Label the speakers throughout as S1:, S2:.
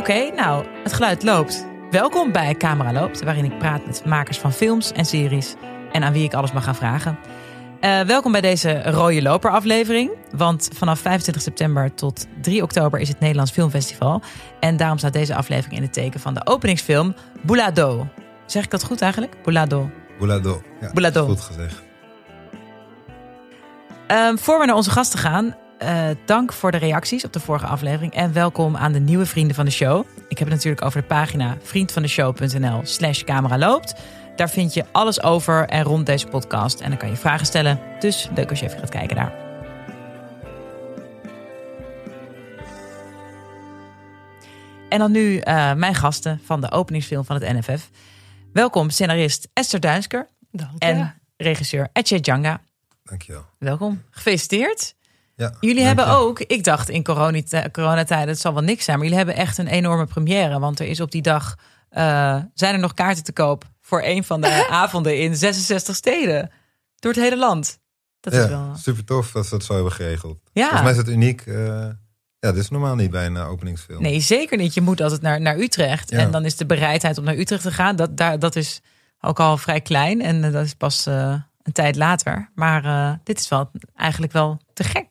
S1: Oké, nou, het geluid loopt. Welkom bij Camera Loopt, waarin ik praat met makers van films en series en aan wie ik alles mag gaan vragen. Uh, welkom bij deze Rode Loper aflevering. Want vanaf 25 september tot 3 oktober is het Nederlands Filmfestival. En daarom staat deze aflevering in het teken van de openingsfilm Boulado. Zeg ik dat goed eigenlijk? Boulado.
S2: Boulado. Ja,
S1: Boulado.
S2: Goed gezegd.
S1: Um, voor we naar onze gasten gaan, uh, dank voor de reacties op de vorige aflevering. En welkom aan de nieuwe vrienden van de show. Ik heb het natuurlijk over de pagina vriendvandeshow.nl slash camera loopt. Daar vind je alles over en rond deze podcast. En dan kan je vragen stellen. Dus leuk als je even gaat kijken daar. En dan nu uh, mijn gasten van de openingsfilm van het NFF. Welkom scenarist Esther Duinsker.
S3: Dank je.
S1: En regisseur Etje Djanga.
S2: Dankjewel.
S1: Welkom. Gefeliciteerd.
S2: Ja,
S1: jullie hebben
S2: je.
S1: ook, ik dacht in coronatijden, het zal wel niks zijn, maar jullie hebben echt een enorme première. Want er is op die dag, uh, zijn er nog kaarten te koop voor een van de avonden in 66 steden. Door het hele land. Dat
S2: ja,
S1: is wel...
S2: super tof dat ze dat zo hebben geregeld.
S1: Ja.
S2: Volgens mij is het uniek. Uh, ja, dit is normaal niet bij een uh, openingsfilm.
S1: Nee, zeker niet. Je moet altijd naar, naar Utrecht.
S2: Ja.
S1: En dan is de bereidheid om naar Utrecht te gaan, dat, daar, dat is ook al vrij klein. En uh, dat is pas een tijd later. Maar dit is wel eigenlijk wel te gek.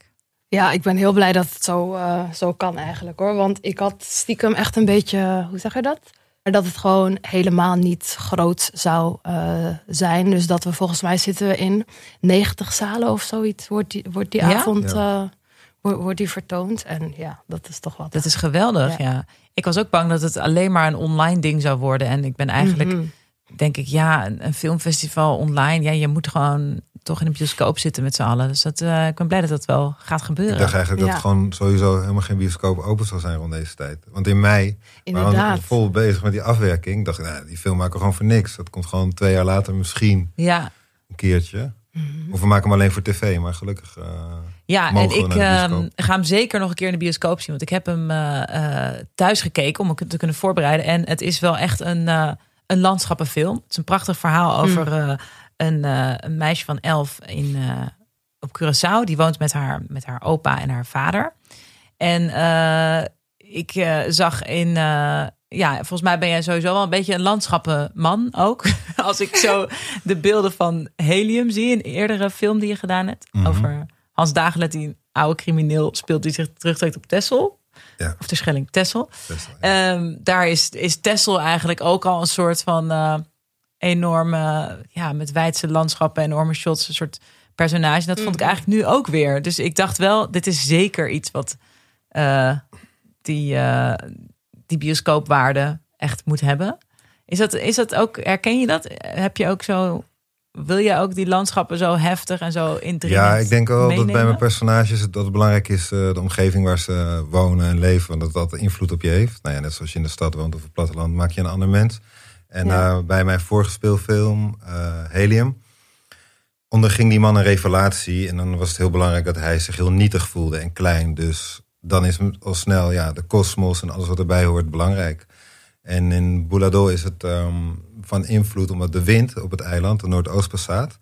S3: Ja, ik ben heel blij dat het zo, uh, zo kan eigenlijk hoor. Want ik had stiekem echt een beetje, hoe zeg je dat? Dat het gewoon helemaal niet groot zou uh, zijn. Dus dat we volgens mij zitten we in 90 zalen of zoiets. Wordt die, wordt die
S1: Ja?
S3: avond
S2: Ja.
S3: uh, wordt, wordt die vertoond. En ja, dat is toch wat.
S1: Dat is geweldig, ja.
S3: Ja.
S1: Ik was ook bang dat het alleen maar een online ding zou worden. En ik ben eigenlijk,
S3: Mhm.
S1: Denk ik, ja, een, een filmfestival online. Ja, je moet gewoon toch in een bioscoop zitten met z'n allen. Dus dat, uh, ik ben blij dat dat wel gaat gebeuren.
S2: Ik dacht eigenlijk dat
S3: Ja.
S2: gewoon sowieso helemaal geen bioscoop open zou zijn rond deze tijd. Want in mei waren we
S3: Inderdaad.
S2: vol bezig met die afwerking. Ik dacht, nou, die film maken we gewoon voor niks. Dat komt gewoon twee jaar later misschien
S1: Ja,
S2: een keertje.
S3: Mhm.
S2: Of we maken hem alleen voor tv, maar gelukkig. uh,
S1: ja
S2: Mogen
S1: en
S2: we
S1: ik
S2: naar de
S1: ehm,
S2: bioscoop?
S1: ga hem zeker nog een keer in de bioscoop zien. Want ik heb hem eh, eh, thuis gekeken om me te kunnen voorbereiden. En het is wel echt een, eh, een landschappenfilm. Het is een prachtig verhaal over eh, een, eh, een meisje van elf in, eh, op Curaçao. Die woont met haar, met haar opa en haar vader. En ik zag in. ja, volgens mij ben jij sowieso wel een beetje een landschappenman ook. Als ik zo de beelden van Helium zie, een eerdere film die je gedaan hebt.
S2: Mhm.
S1: Over Hans Dagelet, die een oude crimineel speelt die zich terugtrekt op Texel.
S2: Ja.
S1: Of de Schelling
S2: ja.
S1: Ehm, daar is, is Texel eigenlijk ook al een soort van eh, enorme, ja, met wijdse landschappen, enorme shots, een soort personage. Dat vond ik
S3: Mhm.
S1: eigenlijk nu ook weer. Dus ik dacht wel, dit is zeker iets wat eh, die, eh, die bioscoopwaarde echt moet hebben. Is dat, is dat ook, herken je dat? Heb je ook zo, wil je ook die landschappen zo heftig en zo indringend
S2: Ja, ik denk wel dat bij mijn personages het- dat het belangrijk is eh, de omgeving waar ze wonen en leven. Want dat dat invloed op je heeft. Nou ja, net zoals je in de stad woont of op het platteland, maak je een ander mens. En
S3: Ja.
S2: eh, bij mijn vorige speelfilm, eh, Helium, onderging die man een revelatie. En dan was het heel belangrijk dat hij zich heel nietig voelde en klein. Dus dan is al snel ja, de kosmos en alles wat erbij hoort belangrijk. En in Boulado is het ehm, van invloed omdat de wind op het eiland, de Noordoostpassaat,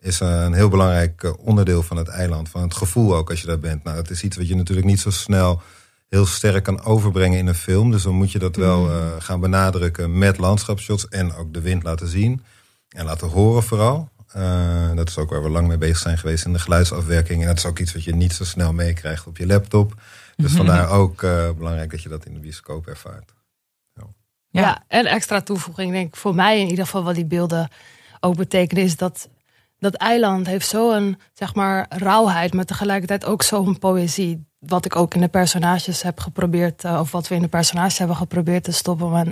S2: is een heel belangrijk eh, onderdeel van het eiland. Van het gevoel ook als je daar bent. Nou, dat is iets wat je natuurlijk niet zo snel heel sterk kan overbrengen in een film. Dus dan moet je dat wel eh, gaan benadrukken met landschapsshots en ook de wind laten zien. En laten horen vooral. Eh, dat is ook waar we lang mee bezig zijn geweest in de geluidsafwerking. En dat is ook iets wat je niet zo snel meekrijgt op je laptop. Dus vandaar ook belangrijk dat je dat in de bioscoop ervaart.
S1: Ja.
S3: Ja. en extra toevoeging, denk ik, voor mij in ieder geval wat die beelden ook betekenen, is dat dat eiland heeft zo'n, zeg maar, rauwheid, maar tegelijkertijd ook zo'n poëzie. Wat ik ook in de personages heb geprobeerd, eh, of wat we in de personages hebben geprobeerd te stoppen. Maar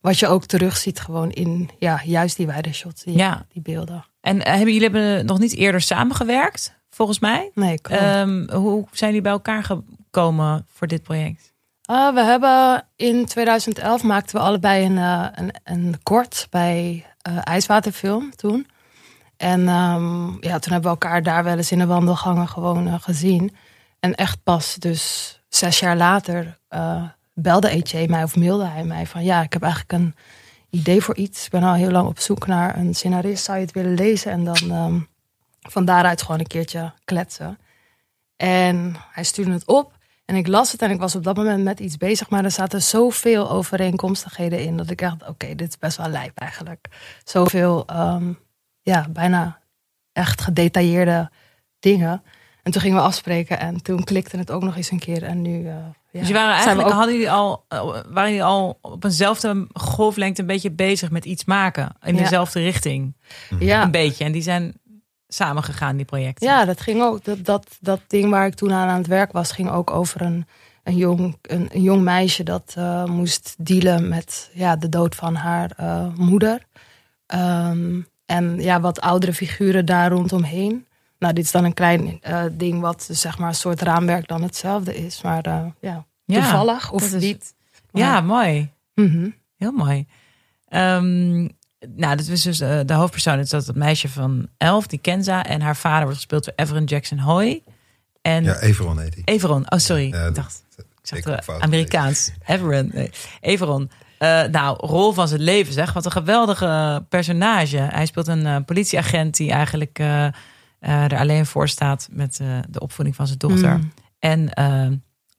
S3: wat je ook terugziet gewoon in, ja, juist die wijde shots, die,
S1: Ja.
S3: die beelden.
S1: En eh, hebben jullie hebben nog niet eerder samengewerkt, volgens mij?
S3: Nee.
S1: Ehm, hoe zijn jullie bij elkaar gekomen voor dit project?
S3: Uh, we hebben in 2011 maakten we allebei een, uh, een, een kort bij uh, IJswaterfilm toen. En um, ja, toen hebben we elkaar daar wel eens in de wandelgangen gewoon uh, gezien. En echt pas dus zes jaar later belde EJ mij of mailde hij mij van ja, ik heb eigenlijk een idee voor iets. Ik ben al heel lang op zoek naar een scenarist. Zou je het willen lezen? En dan um, van daaruit gewoon een keertje kletsen. En hij stuurde het op. En ik las het en ik was op dat moment met iets bezig, maar er zaten zoveel overeenkomstigheden in dat ik dacht, oké, dit is best wel lijp eigenlijk. Zoveel, ehm, ja, bijna echt gedetailleerde dingen. En toen gingen we afspreken en toen klikte het ook nog eens een keer. En nu, uh, ja,
S1: dus je waren eigenlijk, hadden jullie al, waren jullie al op eenzelfde golflengte een beetje bezig met iets maken in dezelfde richting?
S3: Ja.
S1: Een beetje. En die zijn samengegaan, die projecten.
S3: Ja, dat ging ook. Dat, dat, dat ding waar ik toen aan aan het werk was, ging ook over een, een, jong, een, een jong meisje dat uh, moest dealen met ja, de dood van haar uh, moeder. Um, en ja, wat oudere figuren daar rondomheen. Nou, dit is dan een klein uh, ding wat zeg maar een soort raamwerk dan hetzelfde is. Maar ja, toevallig of is, niet.
S1: Ja, mooi.
S3: Mm -hmm.
S1: Heel mooi. Um, nou, dat is dus uh, de hoofdpersoon. Het is dat het meisje van elf, die Kenza. En haar vader wordt gespeeld door Everon Jackson Hoy. En
S2: ja, Everon heet hij.
S1: Everon, oh sorry.
S2: Ja,
S1: ik dacht, ik zag
S2: fout
S1: Amerikaans. Everon, nee. Everon. Uh, nou, rol van zijn leven zeg. Wat een geweldige personage. Hij speelt een uh, politieagent die eigenlijk uh, er alleen voor staat met de opvoeding van zijn dochter.
S3: Mm.
S1: En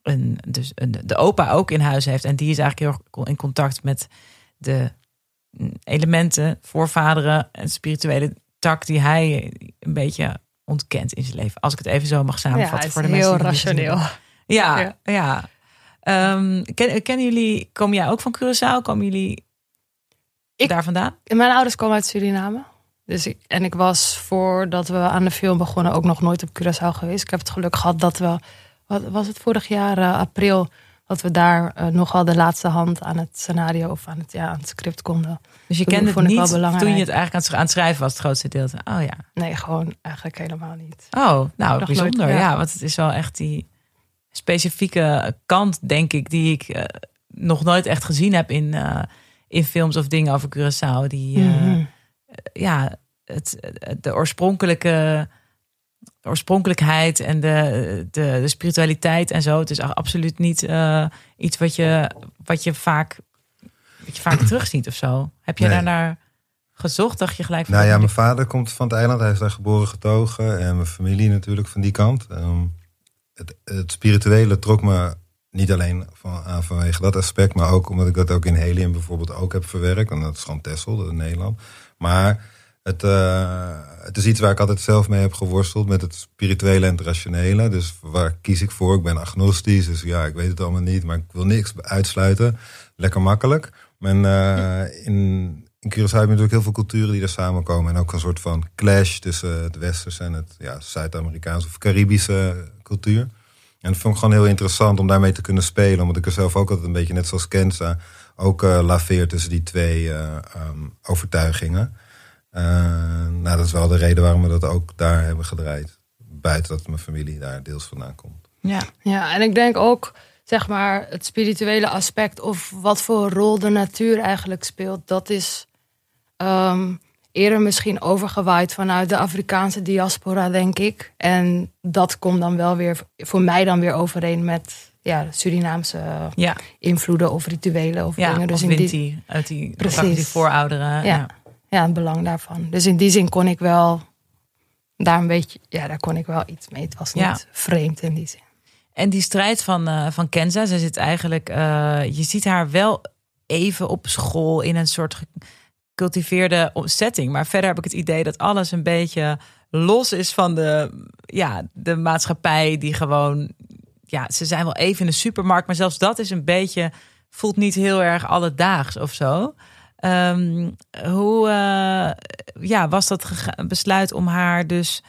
S1: een, dus een, de opa ook in huis heeft. En die is eigenlijk heel erg in contact met de elementen, voorvaderen en spirituele tak die hij een beetje ontkent in zijn leven. Als ik het even zo mag samenvatten
S3: ja,
S1: voor de
S3: heel
S1: mensen.
S3: rationeel.
S1: Ja, ja. ja. Um, ken, kennen jullie, kom jij ook van Curaçao? Komen jullie ik, daar vandaan?
S3: Mijn ouders komen uit Suriname. Dus ik, en ik was voordat we aan de film begonnen ook nog nooit op Curaçao geweest. Ik heb het geluk gehad dat we, wat was het vorig jaar, uh, april, dat we daar uh, nogal de laatste hand aan het scenario of aan het, ja, aan het script konden.
S1: Dus je kende het niet toen je het eigenlijk aan het schrijven was, het grootste deel. Oh ja.
S3: Nee, gewoon eigenlijk helemaal niet.
S1: Oh, nou
S3: Nog
S1: bijzonder.
S3: nooit, ja.
S1: ja. want het is wel echt die specifieke kant, denk ik, die ik uh, nog nooit echt gezien heb in, uh, in films of dingen over Curaçao. Die,
S3: Mm -hmm.
S1: ja, het, de oorspronkelijke oorspronkelijkheid en de, de, de, spiritualiteit en zo. Het is absoluut niet uh, iets wat je, wat je vaak, wat je vaak terugziet of zo. Heb je
S2: Nee.
S1: daar naar gezocht? Dacht je gelijk van...
S2: Nou ja, mijn vader komt van het eiland. Hij is daar geboren getogen. En mijn familie natuurlijk van die kant. Um, het, het spirituele trok me niet alleen van, aan vanwege dat aspect. Maar ook omdat ik dat ook in Helium bijvoorbeeld ook heb verwerkt. En dat is gewoon Texel, dat is Nederland. Maar het, uh, het is iets waar ik altijd zelf mee heb geworsteld. Met het spirituele en het rationele. Dus waar kies ik voor? Ik ben agnostisch. Dus ja, ik weet het allemaal niet. Maar ik wil niks uitsluiten. Lekker makkelijk. En uh, in, in Curaçao heb je natuurlijk heel veel culturen die er samenkomen. En ook een soort van clash tussen het westerse en het ja, Zuid-Amerikaanse of Caribische cultuur. En dat vond ik gewoon heel interessant om daarmee te kunnen spelen. Omdat ik er zelf ook altijd een beetje, net zoals Kenza, ook uh, laveer tussen die twee uh, um, overtuigingen. Uh, nou, dat is wel de reden waarom we dat ook daar hebben gedraaid. Buiten dat mijn familie daar deels vandaan komt.
S1: Ja,
S3: Ja, en ik denk ook, zeg maar, het spirituele aspect of wat voor rol de natuur eigenlijk speelt, dat is um, eerder misschien overgewaaid vanuit de Afrikaanse diaspora, denk ik. En dat komt dan wel weer voor mij dan weer overeen met ja, Surinaamse
S1: ja,
S3: invloeden of rituelen of
S1: ja.
S3: dingen.
S1: Dus of
S3: in die,
S1: uit die,
S3: Precies.
S1: die voorouderen. Ja.
S3: Ja. Ja, het belang daarvan. Dus in die zin kon ik wel daar een beetje, ja, daar kon ik wel iets mee. Het was niet
S1: Ja.
S3: vreemd in die zin.
S1: En die strijd van, uh, van Kenza, ze zit eigenlijk, uh, je ziet haar wel even op school in een soort gecultiveerde setting. Maar verder heb ik het idee dat alles een beetje los is van de, ja, de maatschappij die gewoon, ja, ze zijn wel even in de supermarkt, maar zelfs dat is een beetje, voelt niet heel erg alledaags of zo. Um, hoe uh, ja, was dat besluit om haar dus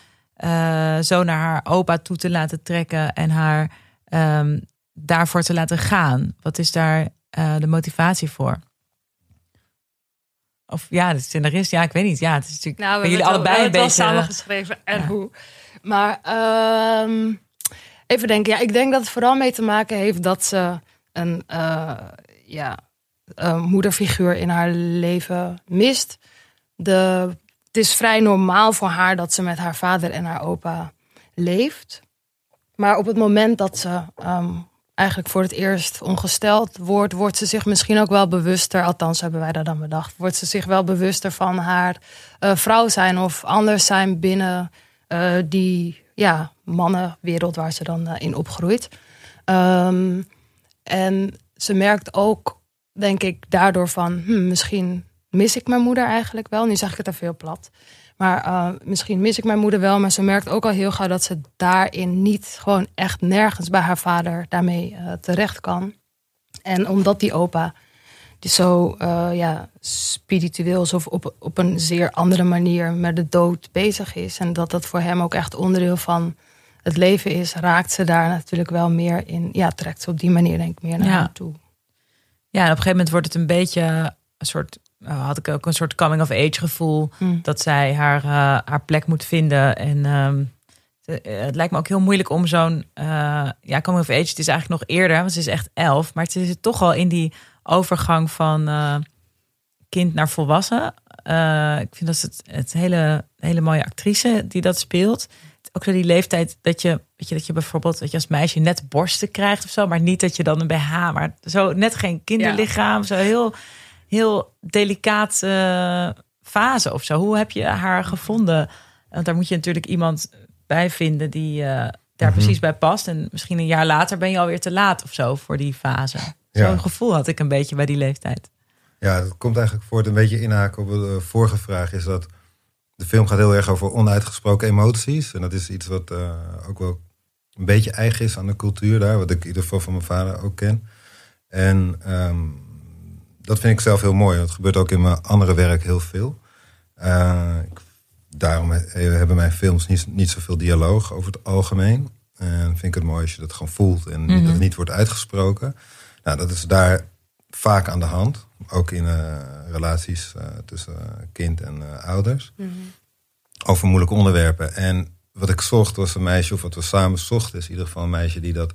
S1: uh, zo naar haar opa toe te laten trekken en haar um, daarvoor te laten gaan? Wat is daar uh, de motivatie voor? Of ja, de scenarist, ja, ik weet niet. Ja, het is natuurlijk
S3: nou,
S1: bij jullie allebei een beetje
S3: samengeschreven en
S1: ja.
S3: hoe. Maar um, even denken, ja, ik denk dat het vooral mee te maken heeft dat ze een ja, een moederfiguur in haar leven mist. De, het is vrij normaal voor haar dat ze met haar vader en haar opa leeft. Maar op het moment dat ze um, eigenlijk voor het eerst ongesteld wordt, wordt ze zich misschien ook wel bewuster, althans hebben wij dat dan bedacht, wordt ze zich wel bewuster van haar uh, vrouw zijn of anders zijn binnen uh, die ja, mannenwereld waar ze dan uh, in opgroeit. Ehm, en ze merkt ook, denk ik, daardoor van... Hm, misschien mis ik mijn moeder eigenlijk wel. Nu zeg ik het er veel plat. Maar uh, misschien mis ik mijn moeder wel. Maar ze merkt ook al heel gauw dat ze daarin niet... gewoon echt nergens bij haar vader daarmee uh, terecht kan. En omdat die opa die zo uh, ja, spiritueel of op, op een zeer andere manier met de dood bezig is. En dat dat voor hem ook echt onderdeel van het leven is, raakt ze daar natuurlijk wel meer in. Ja, trekt ze op die manier denk ik meer naar ja. toe.
S1: Ja, en op een gegeven moment wordt het een beetje een soort. Had ik ook een soort coming of age gevoel.
S3: Mm.
S1: Dat zij haar, uh, haar plek moet vinden. En um, het lijkt me ook heel moeilijk om zo'n. Ja, coming of age. Het is eigenlijk nog eerder, want ze is echt elf. Maar het is toch al in die overgang van kind naar volwassen. Ik vind dat het, het hele, hele mooie actrice die dat speelt. Ook zo die leeftijd dat je, weet je, dat je bijvoorbeeld dat je als meisje net borsten krijgt of zo, maar niet dat je dan een BH, maar zo net geen kinderlichaam, ja. zo heel, heel delicaat uh, fase of zo. Hoe heb je haar gevonden? Want daar moet je natuurlijk iemand bij vinden die uh, daar mm-hmm. precies bij past. En misschien een jaar later ben je alweer te laat of zo voor die fase. Zo'n gevoel had ik een beetje bij die leeftijd.
S2: Ja, dat komt eigenlijk voort een beetje inhaken op de vorige vraag. Is dat de film gaat heel erg over onuitgesproken emoties. En dat is iets wat uh, ook wel een beetje eigen is aan de cultuur daar. Wat ik in ieder geval van mijn vader ook ken. En um, dat vind ik zelf heel mooi. Dat gebeurt ook in mijn andere werk heel veel. Uh, ik, daarom hebben mijn films niet, niet zoveel dialoog over het algemeen. En vind ik het mooi als je dat gewoon voelt en mm-hmm. dat het niet wordt uitgesproken. Nou, dat is daar vaak aan de hand. Ook in uh, relaties uh, tussen kind en ouders.
S3: Mm-hmm.
S2: Over moeilijke onderwerpen. En wat ik zocht was een meisje, of wat we samen zochten, is in ieder geval een meisje die dat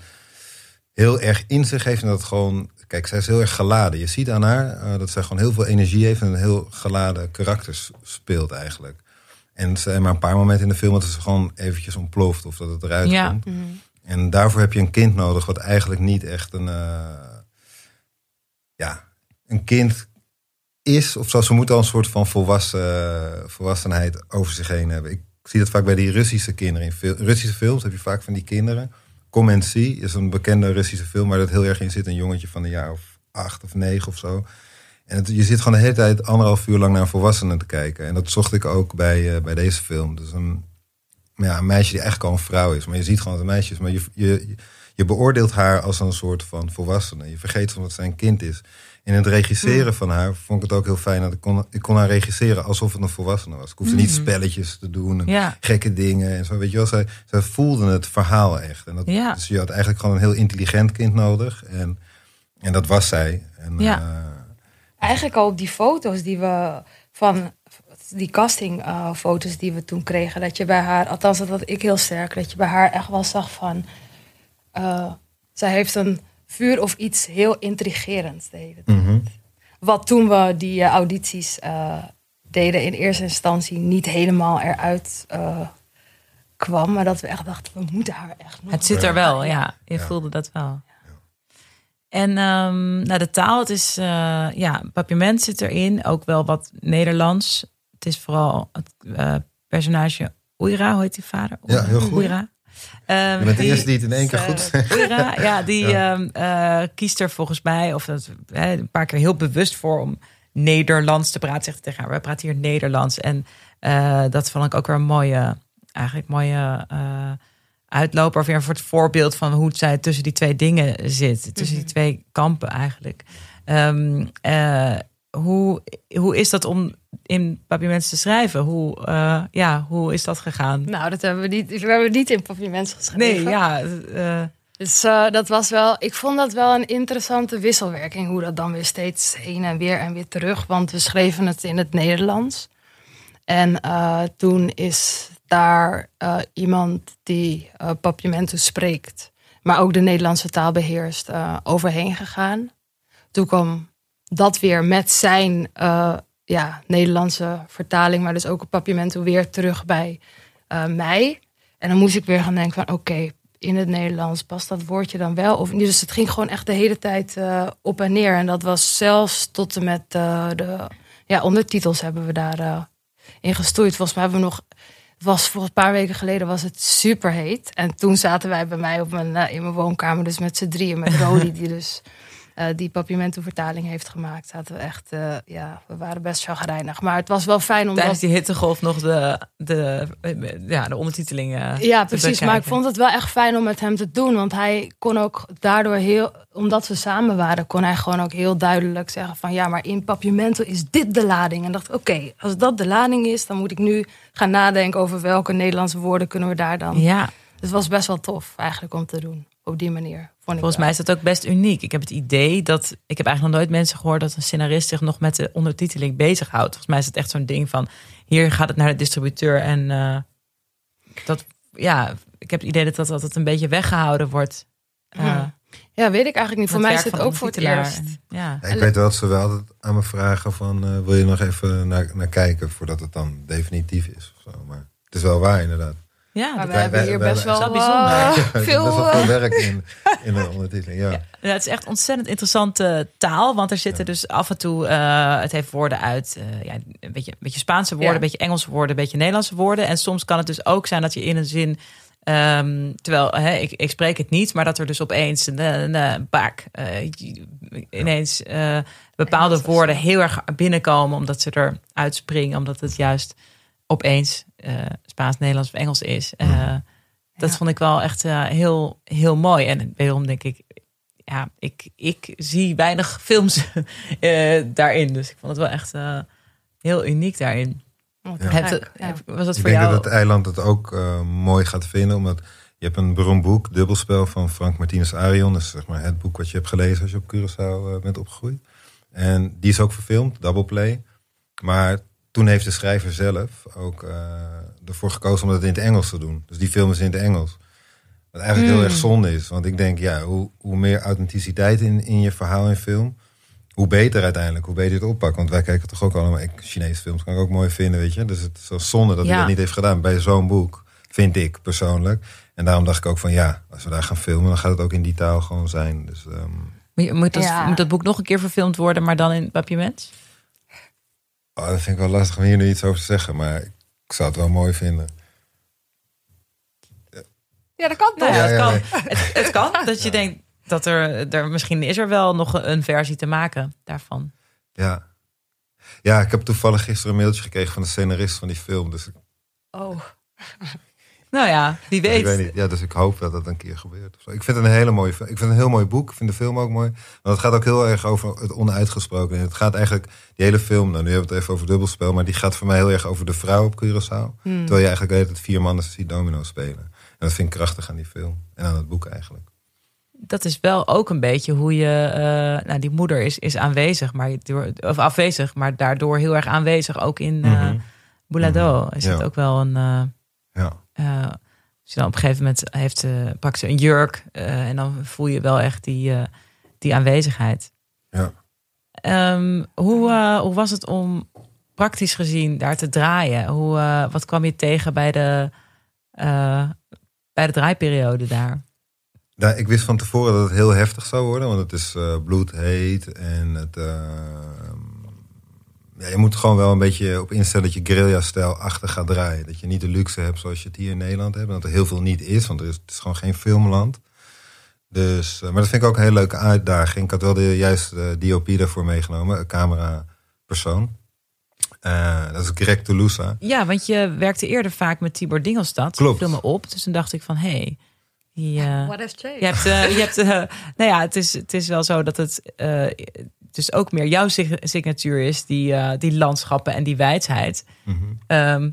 S2: heel erg in zich heeft. En dat gewoon, kijk, zij is heel erg geladen. Je ziet aan haar dat zij gewoon heel veel energie heeft en een heel geladen karakter speelt eigenlijk. En zijn maar een paar momenten in de film dat ze gewoon eventjes ontploft of dat het eruit
S1: ja.
S2: komt.
S3: Mm-hmm.
S2: En daarvoor heb je een kind nodig wat eigenlijk niet echt een ja, een kind is, of zo, ze moeten al een soort van volwassen, volwassenheid over zich heen hebben. Ik zie dat vaak bij die Russische kinderen. In veel, Russische films heb je vaak van die kinderen. Come See is een bekende Russische film waar dat heel erg in zit. Een jongetje van een jaar of acht of negen of zo. En je zit gewoon de hele tijd anderhalf uur lang naar een volwassene te kijken. En dat zocht ik ook bij, uh, bij deze film. Dus een, ja, een meisje die eigenlijk al een vrouw is. Maar je ziet gewoon dat een meisje is. Maar je, je, beoordeelt haar als een soort van volwassene. Je vergeet van dat zij een kind is. In het regisseren mm. van haar vond ik het ook heel fijn dat ik kon, ik kon haar regisseren alsof het een volwassene was. Ik hoefde niet spelletjes te doen en
S1: ja.
S2: gekke dingen en zo. Weet je wel, zij, zij voelde het verhaal echt. En dat,
S1: ja.
S2: Dus je had eigenlijk gewoon een heel intelligent kind nodig. En, en dat was zij. En,
S1: ja.
S2: uh,
S3: Eigenlijk al op die foto's die we van die castingfoto's uh, die we toen kregen, dat je bij haar, althans dat had ik heel sterk, dat je bij haar echt wel zag van, uh, zij heeft een vuur of iets heel intrigerends deden.
S2: Mm-hmm.
S3: Wat toen we die uh, audities uh, deden in eerste instantie niet helemaal eruit uh, kwam. Maar dat we echt dachten, we moeten haar echt nog...
S1: Het zit er wel, ja. Je ja. voelde dat wel.
S2: Ja.
S1: En um, nou, de taal, het is... ja, papierment zit erin. Ook wel wat Nederlands. Het is vooral het personage Oira, hoe heet die vader?
S2: Ja, heel goed.
S1: Oira.
S2: Um, je bent de eerste die het in één keer goed zegt.
S1: Oira, ja, die ja. Um, uh, kiest er volgens mij, of dat, hè, een paar keer heel bewust voor om Nederlands te praten. Zegt tegen haar, we praten hier Nederlands. En uh, dat vond ik ook weer een mooie, eigenlijk mooie uh, uitloper. Of weer voor het voorbeeld van hoe zij tussen die twee dingen zit. Tussen die twee kampen eigenlijk. Um, hoe, hoe is dat om in Papiermens te schrijven? Hoe, uh, ja, hoe is dat gegaan?
S3: Nou, dat hebben we niet, we hebben niet in Papiermens geschreven.
S1: Nee, ja. Uh...
S3: Dus uh, dat was wel, ik vond dat wel een interessante wisselwerking. Hoe dat dan weer steeds heen en weer en weer terug. Want we schreven het in het Nederlands. En toen is daar iemand die Papiamento spreekt, maar ook de Nederlandse taal beheerst, overheen gegaan. Toen kwam dat weer met zijn uh, ja, Nederlandse vertaling, maar dus ook op Papiamento weer terug bij uh, mij. En dan moest ik weer gaan denken van oké, okay, in het Nederlands past dat woordje dan wel? Of niet? Dus het ging gewoon echt de hele tijd uh, op en neer. En dat was zelfs tot en met de ja, ondertitels hebben we daar in gestoeid. Volgens mij hebben we nog was voor een paar weken geleden was het super heet. En toen zaten wij bij mij op mijn, eh, in mijn woonkamer, dus met z'n drieën, met Rodi, die dus eh, die Papiamento-vertaling heeft gemaakt. Zaten we echt, eh, ja, we waren best chagrijnig. Maar het was wel fijn om
S1: Tijdens die hittegolf nog de, de, ja, de ondertiteling eh,
S3: Ja, precies. Maar ik vond het wel echt fijn om met hem te doen. Want hij kon ook daardoor heel, omdat we samen waren, kon hij gewoon ook heel duidelijk zeggen van ja, maar in Papiamento is dit de lading. En dacht, oké, als dat de lading is, dan moet ik nu gaan nadenken over welke Nederlandse woorden kunnen we daar dan.
S1: Ja,
S3: Dus het was best wel tof eigenlijk om te doen. Op die manier. Vond ik
S1: volgens mij is dat ook best uniek. Ik heb het idee dat, ik heb eigenlijk nog nooit mensen gehoord dat een scenarist zich nog met de ondertiteling bezighoudt. Volgens mij is het echt zo'n ding van, hier gaat het naar de distributeur en eh, dat, ja, ik heb het idee dat dat altijd een beetje weggehouden wordt. Eh,
S3: Ja. Ja, weet ik eigenlijk niet. Voor mij is het ook voor het eerst.
S1: En- Ja.
S2: Ja, ik weet wel dat ze wel altijd aan me vragen van... eh, wil je nog even naar, naar kijken voordat het dan definitief is? Of zo. Maar het is wel waar inderdaad.
S1: Ja,
S3: Maar
S1: dat-
S3: we hebben
S2: wij-
S3: hier
S2: wij-
S3: best wel
S1: bijzonder.
S3: eh,
S2: Er
S3: veel...
S2: best wel
S3: eh,
S2: veel werk in, in de ondertiteling. Ja.
S1: Ja, het is echt ontzettend interessante taal. Want er zitten dus af en toe... eh, het heeft woorden uit eh, ja, een, beetje, een beetje Spaanse woorden,
S3: Ja.
S1: een beetje Engelse woorden, een beetje Nederlandse woorden. En soms kan het dus ook zijn dat je in een zin... ehm, terwijl hè, ik, ik spreek het niet, maar dat er dus opeens een, een, een baak eh, ineens eh, bepaalde woorden heel erg binnenkomen, omdat ze er uitspringen, omdat het juist opeens eh, Spaans, Nederlands of Engels is. Eh, Dat
S3: Ja.
S1: vond ik wel echt eh, heel, heel mooi. En wederom denk ik, ja, ik, ik zie weinig films eh, daarin. Dus ik vond het wel echt eh, heel uniek daarin.
S3: wat
S2: Ja.
S1: Heb- heb- Was dat
S2: Ik
S1: voor
S2: denk
S1: jou?
S2: dat het eiland het ook eh, mooi gaat vinden. Omdat je hebt een beroemd boek, Dubbelspel van Frank Martinez Arion. Dat is zeg maar het boek wat je hebt gelezen als je op Curaçao eh, bent opgegroeid. En die is ook verfilmd, Double Play. Maar toen heeft de schrijver zelf ook eh, ervoor gekozen om dat in het Engels te doen. Dus die film is in het Engels. Wat eigenlijk heel erg zonde is. Want ik denk, ja, hoe, hoe meer authenticiteit in, in je verhaal en film... hoe beter uiteindelijk, hoe beter je het oppakt. Want wij kijken toch ook allemaal... Ik, Chinese films kan ik ook mooi vinden, weet je. Dus het is wel zonde dat hij dat niet heeft gedaan bij zo'n boek. Vind ik persoonlijk. En daarom dacht ik ook van ja, als we daar gaan filmen... dan gaat het ook in die taal gewoon zijn. Dus ehm,
S1: Moet, moet, dat,
S3: Ja.
S1: moet dat boek nog een keer verfilmd worden, maar dan in papiament?
S2: Oh, dat vind ik wel lastig om hier nu iets over te zeggen. Maar ik zou het wel mooi vinden.
S3: Ja, dat kan toch?
S1: Ja,
S2: Ja,
S1: het,
S2: ja,
S1: kan. Het, het kan dat je denkt dat er, er misschien is er wel nog een, versie te maken daarvan.
S2: Ja. ja, ik heb toevallig gisteren een mailtje gekregen van de scenarist van die film. Dus
S3: Oh.
S1: Nou ja, wie weet.
S2: ik weet niet. Ja, dus ik hoop dat dat een keer gebeurt. Ik vind het een hele mooie. Ik vind het een heel mooi boek. Ik vind de film ook mooi. Want het gaat ook heel erg over het onuitgesproken. En het gaat eigenlijk, die hele film, nou nu hebben we het even over dubbelspel, maar die gaat voor mij heel erg over de vrouw op Curaçao.
S3: Hmm.
S2: Terwijl je eigenlijk weet dat vier mannen ziet domino spelen. En dat vind ik krachtig aan die film. En aan het boek eigenlijk.
S1: dat is wel ook een beetje hoe je. eh, nou, die moeder is, is aanwezig, maar of afwezig, maar daardoor heel erg aanwezig. Ook in. Boulado is
S2: Ja.
S1: het ook wel een. eh,
S2: Ja.
S1: Eh, als je dan op een gegeven moment heeft, eh pakt ze een jurk eh, en dan voel je wel echt die, die aanwezigheid.
S2: Ja.
S1: Ehm, hoe, hoe was het om praktisch gezien daar te draaien? Hoe, wat kwam je tegen bij de, bij de draaiperiode daar?
S2: Nou, ik wist van tevoren dat het heel heftig zou worden, want het is bloedheet en het. Ja, je moet gewoon wel een beetje op instellen dat je guerrilla-stijl achter gaat draaien. Dat je niet de luxe hebt zoals je het hier in Nederland hebt. en Dat er heel veel niet is, want er is, het is gewoon geen filmland. Dus, eh, maar dat vind ik ook een hele leuke uitdaging. Ik had wel de juiste eh, DOP daarvoor meegenomen, een camerapersoon. Eh dat is Greg Toulousa.
S1: Ja, want je werkte eerder vaak met Tibor Dingelstad.
S2: Klopt.
S1: Me op. Dus toen dacht ik van, hé, hey, die, eh,
S3: What has changed?
S1: je hebt, eh, je hebt eh, nou ja, het is, het is wel zo dat het eh, dus ook meer jouw sig- signatuur is, die, eh, die landschappen en die wijsheid.
S2: Mhm.
S1: Ehm,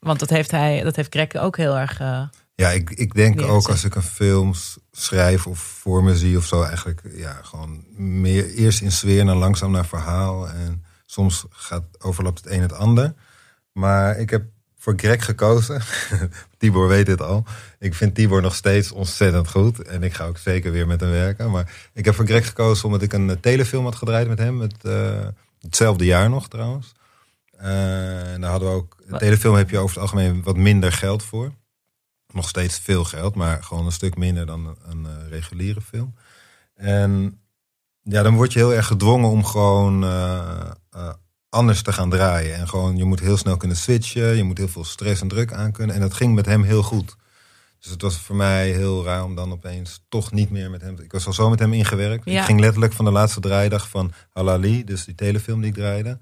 S1: want dat heeft hij, dat heeft Greg ook heel erg. eh,
S2: Ja, ik, ik denk ook als ik een film schrijf of voor me zie of zo, eigenlijk ja, gewoon meer eerst in sfeer en dan langzaam naar verhaal. En soms gaat, overlapt het een het ander. Maar ik heb voor Greg gekozen. Tibor weet dit al. Ik vind Tibor nog steeds ontzettend goed. En ik ga ook zeker weer met hem werken. Maar ik heb voor Greg gekozen omdat ik een eh, telefilm had gedraaid met hem. Het, eh, hetzelfde jaar nog trouwens. Eh, en daar hadden we ook. Een telefilm heb je over het algemeen wat minder geld voor. Nog steeds veel geld, maar gewoon een stuk minder dan een, een reguliere film. En ja, dan word je heel erg gedwongen om gewoon anders te gaan draaien. En gewoon, je moet heel snel kunnen switchen. Je moet heel veel stress en druk aankunnen. En dat ging met hem heel goed. Dus het was voor mij heel raar om dan opeens toch niet meer met hem... Ik was al zo met hem ingewerkt.
S1: Ja.
S2: Ik ging letterlijk van de laatste draaidag van Halali, dus die telefilm die ik draaide,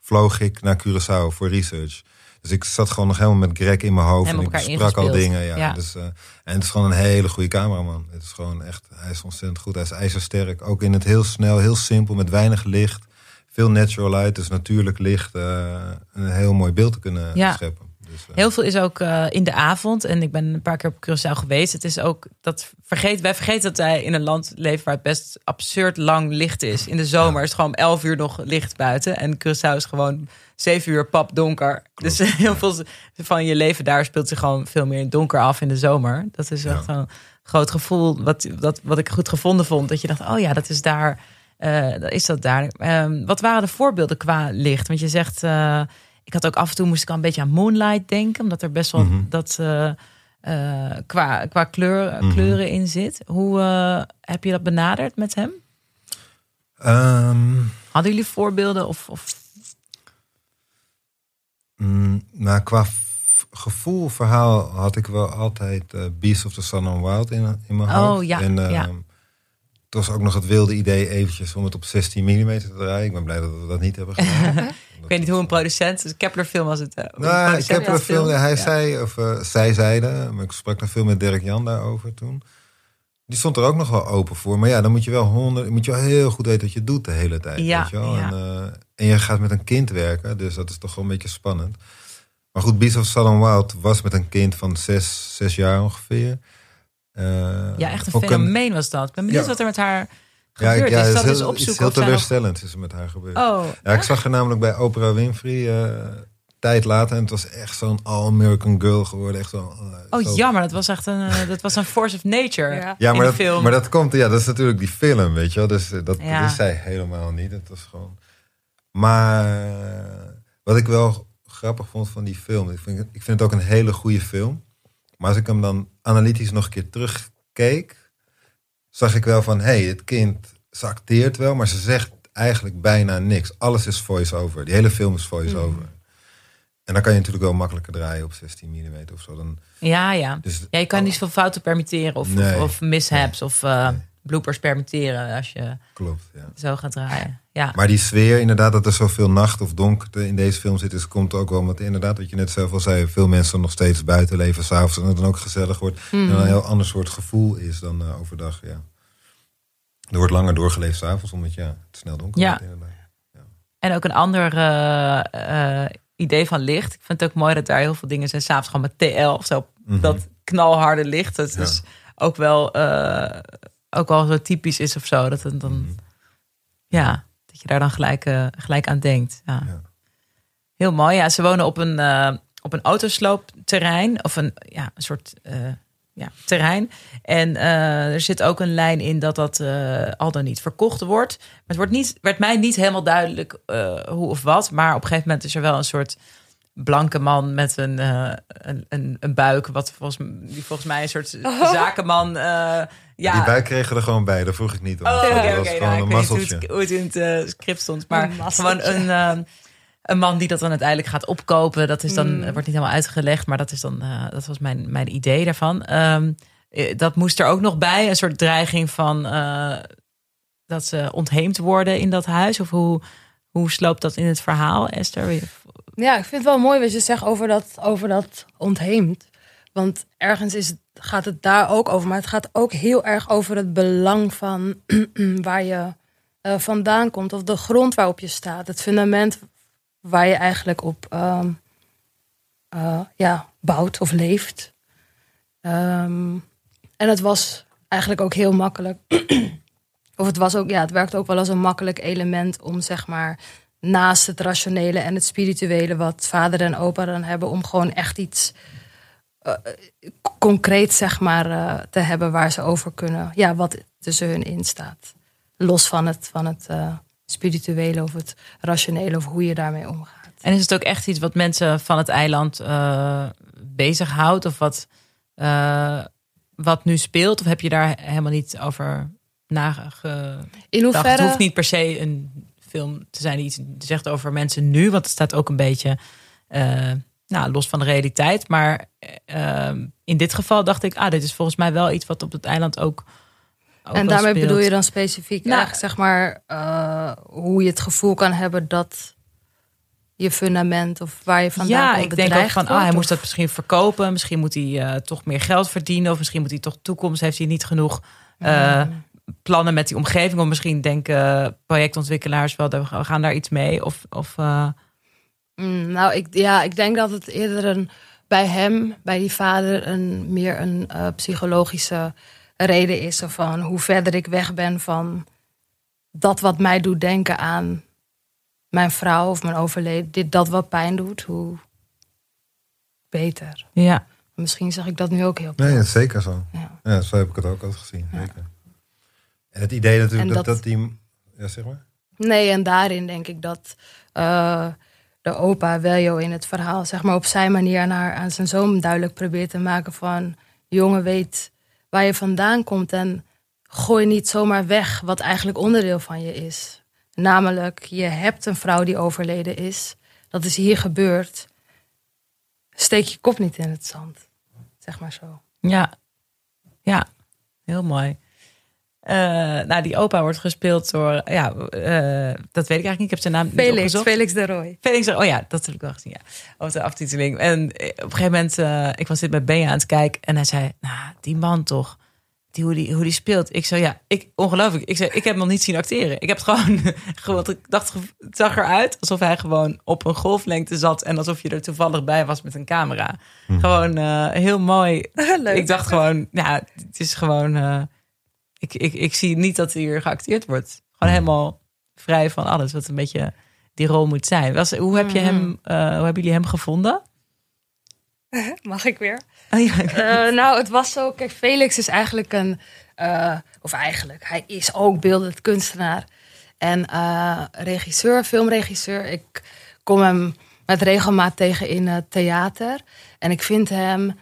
S2: vloog ik naar Curaçao voor research. Dus ik zat gewoon nog helemaal met Greg in mijn hoofd. En ik sprak al dingen. Ja.
S1: Ja.
S2: Dus, eh, en het is gewoon een hele goede cameraman. Het is gewoon echt, hij is ontzettend goed. Hij is ijzersterk. Ook in het heel snel, heel simpel, met weinig licht. Veel natural light, dus natuurlijk licht. eh, een heel mooi beeld te kunnen
S1: Ja.
S2: scheppen. Dus, eh,
S1: Heel veel is ook eh, in de avond. En ik ben een paar keer op Curaçao geweest. Het is ook dat vergeet, wij vergeten dat wij in een land leven waar het best absurd lang licht is. In de zomer is het gewoon 11 uur nog licht buiten. En Curaçao is gewoon 7 uur pap donker. Dus heel veel van je leven daar speelt zich gewoon veel meer in donker af in de zomer. Dat is echt een groot gevoel. Wat, dat, wat ik goed gevonden vond. Dat je dacht, oh ja, dat is daar. Eh, is dat daar. Ehm, wat waren de voorbeelden qua licht? Want je zegt, eh, ik had ook af en toe moest ik al een beetje aan Moonlight denken, omdat er best wel
S2: Mhm.
S1: dat eh, qua, qua kleur,
S2: Mhm.
S1: kleuren in zit. Hoe heb je dat benaderd met hem?
S2: ehm,
S1: Hadden jullie voorbeelden of, of
S2: Mm, nou, qua gevoel, verhaal had ik wel altijd Beast of the Sun and Wild in, in mijn
S1: Oh,
S2: hoofd.
S1: ja,
S2: en eh,
S1: ja.
S2: Het was ook nog het wilde idee eventjes om het op 16 mm te draaien. Ik ben blij dat we dat niet hebben gedaan.
S1: ik weet niet hoe een producent, dus Kepler film was het. eh, een
S2: Nou, er veel,
S1: filmde.
S2: hij
S1: Ja.
S2: zei, of eh, zij zeiden, maar ik sprak nog veel met Dirk Jan daarover toen. Die stond er ook nog wel open voor. Maar ja, dan moet je wel honderd, moet je wel heel goed weten wat je doet de hele tijd.
S1: Ja,
S2: weet je wel? En, eh, en je gaat met een kind werken, dus dat is toch wel een beetje spannend. Maar goed, Beast of Salon Wild was met een kind van zes, zes jaar ongeveer. Eh,
S1: Ja, echt een fenomeen was dat. Ik ben benieuwd
S2: Ja.
S1: wat er met haar
S2: Ja,
S1: gebeurd
S2: ik, ja,
S1: is. Zal
S2: is
S1: dus
S2: heel, iets
S1: opzoeken
S2: heel
S1: zij nog-
S2: teleurstellend is er met haar gebeurd.
S1: Oh,
S2: Ja, ik zag haar namelijk bij Oprah Winfrey eh, tijd later. En het was echt zo'n all-American girl geworden. Echt zo, eh,
S1: oh
S2: zo-
S1: jammer. Dat was echt een, eh, dat was een force of nature
S3: Ja.
S2: Ja,
S1: in
S2: maar
S1: de
S2: dat,
S1: film.
S2: maar dat komt, ja, dat is natuurlijk die film, weet je wel. Dus dat,
S1: Ja.
S2: dat is zij helemaal niet. Het was gewoon. Maar wat ik wel grappig vond van die film, ik vind, ik vind het ook een hele goede film. Maar als ik hem dan analytisch nog een keer terugkeek, zag ik wel van, hé, hey, het kind, ze acteert wel, maar ze zegt eigenlijk bijna niks. Alles is voice-over. Die hele film is voice-over. En dan kan je natuurlijk wel makkelijker draaien op 16 mm of zo. Dan,
S1: ja, ja.
S2: dus,
S1: ja, je kan niet zoveel fouten permitteren of,
S2: Nee.
S1: of, of mishaps of eh,
S2: Nee.
S1: Bloopers permitteren als je
S2: Klopt, ja.
S1: zo gaat draaien. Ja,
S2: Maar die sfeer, inderdaad, dat er zoveel nacht of donkerte in deze film zit, is, komt ook wel. Want inderdaad, wat je net zelf al zei, veel mensen nog steeds buiten leven s'avonds. En het dan ook gezellig wordt. En dan een heel ander soort gevoel is dan eh, overdag. Ja. Er wordt langer doorgeleefd s'avonds, omdat ja, het snel donker
S1: Ja.
S2: wordt. Inderdaad.
S1: En ook een ander eh, eh, idee van licht. Ik vind het ook mooi dat daar heel veel dingen zijn. S'avonds gewoon met TL of zo.
S2: Mhm.
S1: Dat knalharde licht. Dat
S2: Ja.
S1: is ook wel, ook wel zo typisch is of zo. Dat het dan,
S2: Mhm.
S1: ja, dat je daar dan gelijk, eh, gelijk aan denkt. Ja.
S2: Ja.
S1: Heel mooi. Ja, ze wonen op een, eh, op een autosloopterrein. Of een, ja, een soort eh, ja, terrein. En eh, er zit ook een lijn in dat dat eh, al dan niet verkocht wordt. Maar het wordt niet, werd mij niet helemaal duidelijk eh, hoe of wat. Maar op een gegeven moment is er wel een soort blanke man met een, een, een, een buik. Wat volgens, die volgens mij een soort zakenman... eh, ja,
S2: Die buik kregen er gewoon bij, daar vroeg ik niet om.
S1: Oh,
S2: dat
S1: oké,
S2: was
S1: oké.
S2: gewoon
S1: Nou,
S2: een
S1: ik weet niet hoe het, hoe het in het eh, script stond. Maar
S3: Een
S1: gewoon een, eh, een man die dat dan uiteindelijk gaat opkopen. Dat is dan,
S3: Mm.
S1: wordt niet helemaal uitgelegd. Maar dat, is dan, eh, dat was mijn, mijn idee daarvan. Ehm, eh, dat moest er ook nog bij. Een soort dreiging van eh, dat ze ontheemd worden in dat huis. Of hoe, hoe sloopt dat in het verhaal, Esther?
S3: Ja, ik vind het wel mooi wat je zegt over dat, over dat ontheemd. Want ergens is het, gaat het daar ook over. Maar het gaat ook heel erg over het belang van waar je eh, vandaan komt. Of de grond waarop je staat. Het fundament waar je eigenlijk op ehm, eh, ja, bouwt of leeft. Ehm, en het was eigenlijk ook heel makkelijk. of het was ook, ja, het werkte ook wel als een makkelijk element om zeg maar naast het rationele en het spirituele wat vader en opa dan hebben, om gewoon echt iets concreet zeg maar eh, te hebben waar ze over kunnen, ja, wat tussen hun in staat. Los van het, van het eh, spirituele of het rationele of hoe je daarmee omgaat.
S1: En is het ook echt iets wat mensen van het eiland eh bezighoudt? Of wat, eh, wat nu speelt? Of heb je daar helemaal niet over nagedacht?
S3: In
S1: Het hoeft niet per se een film te zijn die iets zegt over mensen nu. Want het staat ook een beetje eh, nou, los van de realiteit. Maar eh, in dit geval dacht ik, ah, dit is volgens mij wel iets wat op het eiland ook. ook
S3: en daarmee
S1: speelt.
S3: bedoel je dan specifiek
S1: Nou,
S3: echt, zeg maar, eh, hoe je het gevoel kan hebben dat je fundament of waar je vandaan
S1: ja, ik denk ook van, ah, hij
S3: of-
S1: moest dat misschien verkopen. Misschien moet hij eh, toch meer geld verdienen. Of misschien moet hij toch toekomst. Heeft hij niet genoeg eh,
S3: Mm.
S1: plannen met die omgeving? Of misschien denken projectontwikkelaars wel, we gaan daar iets mee. Of, of eh,
S3: Mm, nou, ik, ja, ik denk dat het eerder een, bij hem, bij die vader, een, meer een eh, psychologische reden is. Van hoe verder ik weg ben van dat wat mij doet denken aan mijn vrouw of mijn overleden. Dit, dat wat pijn doet, hoe beter.
S1: ja.
S3: Misschien zeg ik dat nu ook heel
S2: Nee, dat is zeker zo.
S3: Ja.
S2: Ja, zo heb ik het ook altijd gezien. Zeker. En het idee natuurlijk dat-
S3: dat
S2: die... Ja, zeg maar.
S3: Nee, en daarin denk ik dat eh, de opa Weljo in het verhaal, zeg maar op zijn manier aan, haar, aan zijn zoon duidelijk probeert te maken van, jongen weet waar je vandaan komt en gooi niet zomaar weg wat eigenlijk onderdeel van je is. Namelijk, je hebt een vrouw die overleden is. Dat is hier gebeurd. Steek je kop niet in het zand. Zeg maar zo.
S1: Ja, ja, heel mooi. Eh, nou, die opa wordt gespeeld door, ja, eh, dat weet ik eigenlijk niet. Ik heb zijn naam niet
S3: Felix,
S1: opgezocht.
S3: Felix de Roy.
S1: Felix, oh ja, dat heb ik wel gezien, ja. Over de aftiteling. En eh, op een gegeven moment, eh, ik was dit met Benja aan het kijken en hij zei, nou, die man toch, die, hoe, die, hoe die speelt. Ik zei, ja, ik, ongelooflijk. Ik zei, ik heb hem nog niet zien acteren. Ik heb het gewoon, gewoon ik dacht, het zag eruit alsof hij gewoon op een golflengte zat en alsof je er toevallig bij was met een camera. Gewoon eh, heel mooi.
S3: Leuk.
S1: Ik dacht gewoon, ja, het is gewoon, eh, ik, ik, ik zie niet dat hier geacteerd wordt. Gewoon helemaal vrij van alles, wat een beetje die rol moet zijn. Was, hoe, heb je hem, eh, hoe hebben jullie hem gevonden?
S3: Mag ik weer?
S1: Oh, ja.
S3: Eh, nou, het was zo. Kijk, Felix is eigenlijk een. eh, of eigenlijk, hij is ook beeldend kunstenaar. En regisseur, filmregisseur. Ik kom hem met regelmaat tegen in het theater. En ik vind hem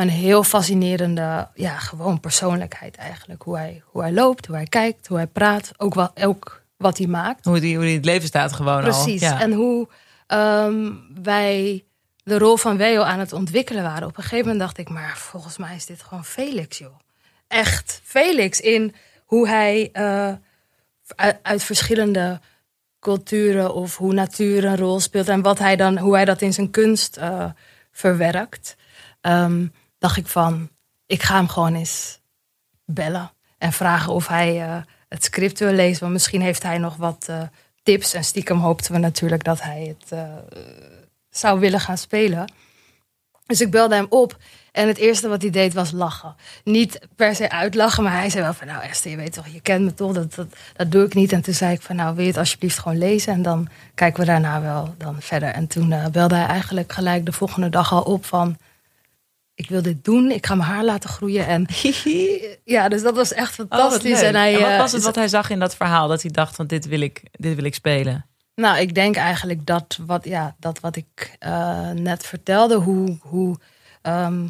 S3: een heel fascinerende, ja, gewoon persoonlijkheid eigenlijk. Hoe hij, hoe hij loopt, hoe hij kijkt, hoe hij praat. Ook, wat, ook wat hij maakt.
S1: Hoe, die, hoe die in het leven staat gewoon
S3: Precies.
S1: al. Ja.
S3: En hoe ehm, wij de rol van Weo aan het ontwikkelen waren. Op een gegeven moment dacht ik, maar volgens mij is dit gewoon Felix, joh. Echt Felix in hoe hij eh, uit, uit verschillende culturen of hoe natuur een rol speelt en wat hij dan, hoe hij dat in zijn kunst eh, verwerkt. Ehm, dacht ik van, ik ga hem gewoon eens bellen en vragen of hij eh, het script wil lezen. Want misschien heeft hij nog wat eh, tips. En stiekem hoopten we natuurlijk dat hij het eh, zou willen gaan spelen. Dus ik belde hem op. En het eerste wat hij deed was lachen. Niet per se uitlachen, maar hij zei wel van... nou Esther, je weet toch, je kent me toch, dat, dat, doe ik niet. En toen zei ik van, nou wil je het alsjeblieft gewoon lezen... en dan kijken we daarna wel dan verder. En toen belde hij eigenlijk gelijk de volgende dag al op van... ik wil dit doen, ik ga mijn haar laten groeien. En ja, dus dat was echt
S1: Oh,
S3: fantastisch. en hij,
S1: En wat
S3: eh,
S1: was het wat hij zag in dat verhaal? Dat hij dacht van dit wil ik, dit wil ik spelen.
S3: Nou, ik denk eigenlijk dat wat, ja, dat wat ik eh, net vertelde, hoe, hoe, ehm,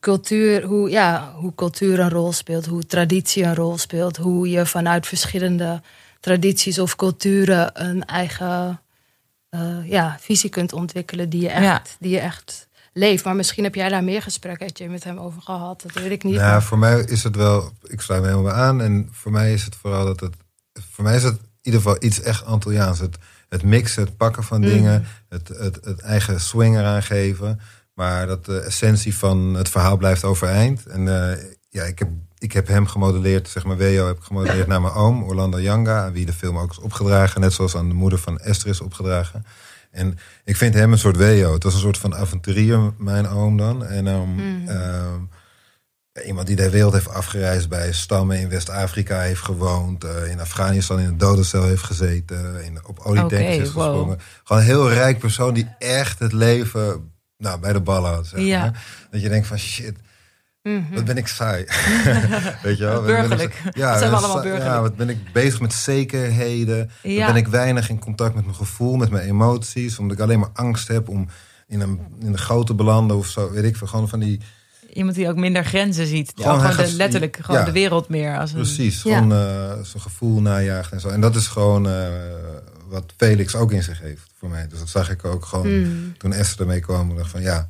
S3: cultuur, hoe, ja, hoe cultuur een rol speelt, hoe traditie een rol speelt, hoe je vanuit verschillende tradities of culturen een eigen eh, ja, visie kunt ontwikkelen die je, echt,
S1: Ja.
S3: die je echt leeft. Maar misschien heb jij daar meer gesprekken met hem over gehad, dat weet ik niet.
S2: Ja,
S3: maar-
S2: voor mij is het wel, ik sluit me helemaal aan. En voor mij is het vooral dat het, voor mij is het in ieder geval iets echt Antilliaans. Het, het mixen, het pakken van dingen, het, het, het eigen swing eraan geven. Maar dat de essentie van het verhaal blijft overeind. En eh, ja, ik heb, ik heb hem gemodelleerd, zeg maar, Weo heb ik gemodelleerd naar mijn oom, Orlando Yanga, aan wie de film ook is opgedragen. Net zoals aan de moeder van Esther is opgedragen. En ik vind hem een soort Weo. Het was een soort van avonturier, mijn oom dan. En ja, iemand die de wereld heeft afgereisd bij stammen in West-Afrika heeft gewoond. eh, in Afghanistan in een dodencel heeft gezeten. In, op olietankers
S1: Oké,
S2: is
S1: wow.
S2: gesprongen. Gewoon een heel rijk persoon die echt het leven nou, bij de ballen had. Zeg
S1: Ja.
S2: Dat je denkt van shit, wat ben ik saai. Weet je wel? Ik-
S1: Burgerlijk.
S2: ja,
S1: zijn we allemaal burgerlijk?
S2: Ja, wat ben ik bezig met zekerheden.
S1: Ja.
S2: Dan ben ik weinig in contact met mijn gevoel, met mijn emoties. Omdat ik alleen maar angst heb om in een, in een goot te belanden of zo. Weet ik veel. Gewoon van die
S1: Iemand die ook minder grenzen ziet.
S2: Gewoon,
S1: de, letterlijk gewoon
S2: ja.
S1: de wereld meer als een...
S2: Precies, gewoon eh, zijn gevoel najaagt en zo. En dat is gewoon eh, wat Felix ook in zich heeft voor mij. Dus dat zag ik ook gewoon
S3: Hmm.
S2: toen Esther ermee kwam. Ik dacht van ja,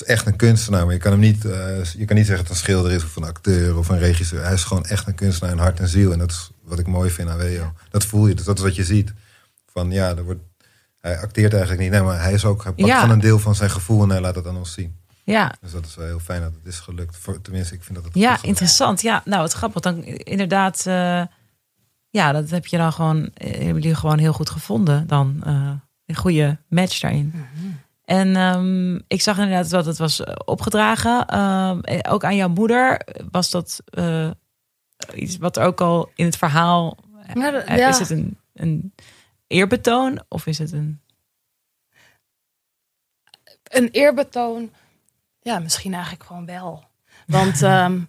S2: is echt een kunstenaar. Maar je kan hem niet, eh, je kan niet zeggen dat het een schilder is of een acteur of een regisseur. Hij is gewoon echt een kunstenaar in hart en ziel. En dat is wat ik mooi vind aan Weo. Dat voel je, dus dat is wat je ziet. Van ja, er wordt, hij acteert eigenlijk niet. Nee, maar hij is ook, hij pakt
S1: Ja.
S2: gewoon een deel van zijn gevoel en hij laat het aan ons zien.
S1: Ja,
S2: Dus dat is wel heel fijn dat het is gelukt. Voor, tenminste, ik vind dat het
S1: ja
S2: gelukt.
S1: interessant. Ja, nou, wat grappig. Dan inderdaad, eh, ja, dat heb je dan gewoon, eh, hebben jullie gewoon heel goed gevonden. Dan eh, een goede match daarin. En ehm, ik zag inderdaad dat het was eh, opgedragen. Ehm, eh, ook aan jouw moeder was dat eh, iets wat ook al in het verhaal.
S3: Ja, dat- ja.
S1: Is het een, een eerbetoon of is het een.
S3: Een eerbetoon, ja, misschien eigenlijk gewoon wel. Want ehm,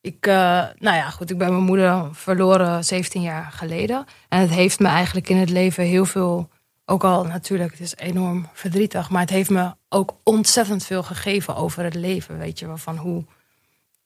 S3: ik, nou ja, goed, ik ben mijn moeder verloren 17 jaar geleden. En het heeft me eigenlijk in het leven heel veel, ook al natuurlijk, het is enorm verdrietig, maar het heeft me ook ontzettend veel gegeven over het leven. Weet je wel, van hoe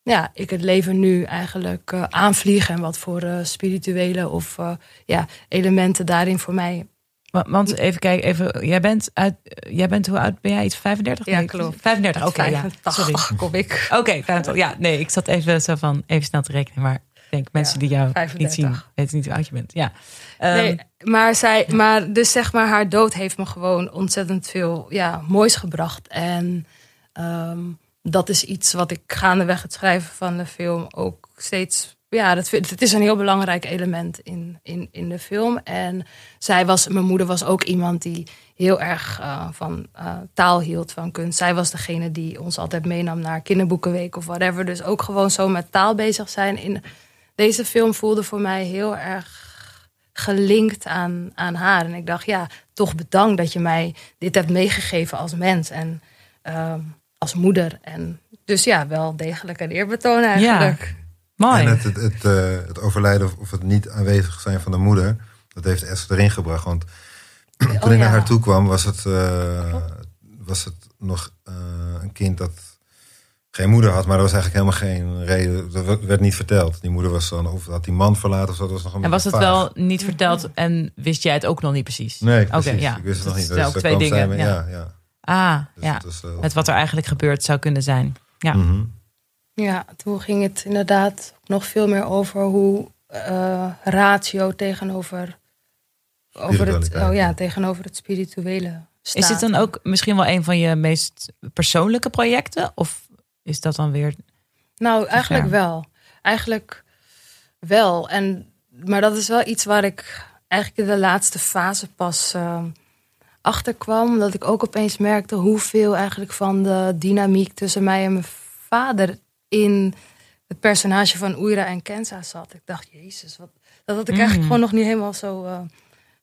S3: ja, ik het leven nu eigenlijk eh, aanvlieg en wat voor eh, spirituele of eh, ja, elementen daarin voor mij
S1: wa- Want even kijken, even, jij bent uit, jij bent hoe oud ben jij? Iets 35?
S3: Ja,
S1: Nee,
S3: klopt.
S1: 35, oké. ja.
S3: 85
S1: Sorry.
S3: kom ik.
S1: Oké, 85. Ja, nee, ik zat even zo van even snel te rekenen, maar denk mensen die jou niet
S3: 35.
S1: zien, weten niet hoe oud je bent. Ja. Ehm,
S3: Nee, maar zij, maar dus zeg maar, haar dood heeft me gewoon ontzettend veel ja, moois gebracht. En ehm, dat is iets wat ik gaandeweg het schrijven van de film ook steeds. Ja, dat, het is een heel belangrijk element in, in, in de film. En zij was, mijn moeder was ook iemand die heel erg eh, van eh, taal hield, van kunst. Zij was degene die ons altijd meenam naar kinderboekenweek of whatever. Dus ook gewoon zo met taal bezig zijn. In, deze film voelde voor mij heel erg gelinkt aan, aan haar. En ik dacht, ja, toch bedankt dat je mij dit hebt meegegeven als mens en ehm, als moeder. En dus ja, wel degelijk een eerbetoon eigenlijk.
S1: mooi.
S2: En het, het, het, eh, het overlijden of- het niet aanwezig zijn van de moeder, dat heeft Esther erin gebracht. Want toen ik
S3: Oh, ja.
S2: naar haar toe kwam, was het, eh, was het nog eh, een kind dat geen moeder had. Maar er was eigenlijk helemaal geen reden. Dat werd- niet verteld. Die moeder was dan, of had die man verlaten of zo. Dat was nog een
S1: en was het
S2: vaag.
S1: wel niet verteld en wist jij het ook nog niet precies?
S2: Nee,
S1: Oké,
S2: precies.
S1: ja.
S2: Ik wist het nog
S1: Dat
S2: niet.
S1: zijn ook
S2: daar
S1: twee dingen. ja.
S2: ja, ja.
S1: Ah,
S2: Dus
S1: ja.
S2: was, eh,
S1: Met wat er eigenlijk gebeurd zou kunnen zijn. Ja.
S2: mhm.
S3: Ja, toen ging het inderdaad nog veel meer over hoe eh, ratio tegenover, over het, oh ja, tegenover het spirituele staat.
S1: Is dit dan ook misschien wel een van je meest persoonlijke projecten? Of is dat dan weer...
S3: Nou, eigenlijk wel. Eigenlijk wel. En, maar dat is wel iets waar ik eigenlijk in de laatste fase pas eh, achter kwam. Dat ik ook opeens merkte hoeveel eigenlijk van de dynamiek tussen mij en mijn vader in het personage van Oira en Kenza zat. Ik dacht, jezus, wat, dat had ik eigenlijk
S1: Mm.
S3: gewoon nog niet helemaal zo, eh,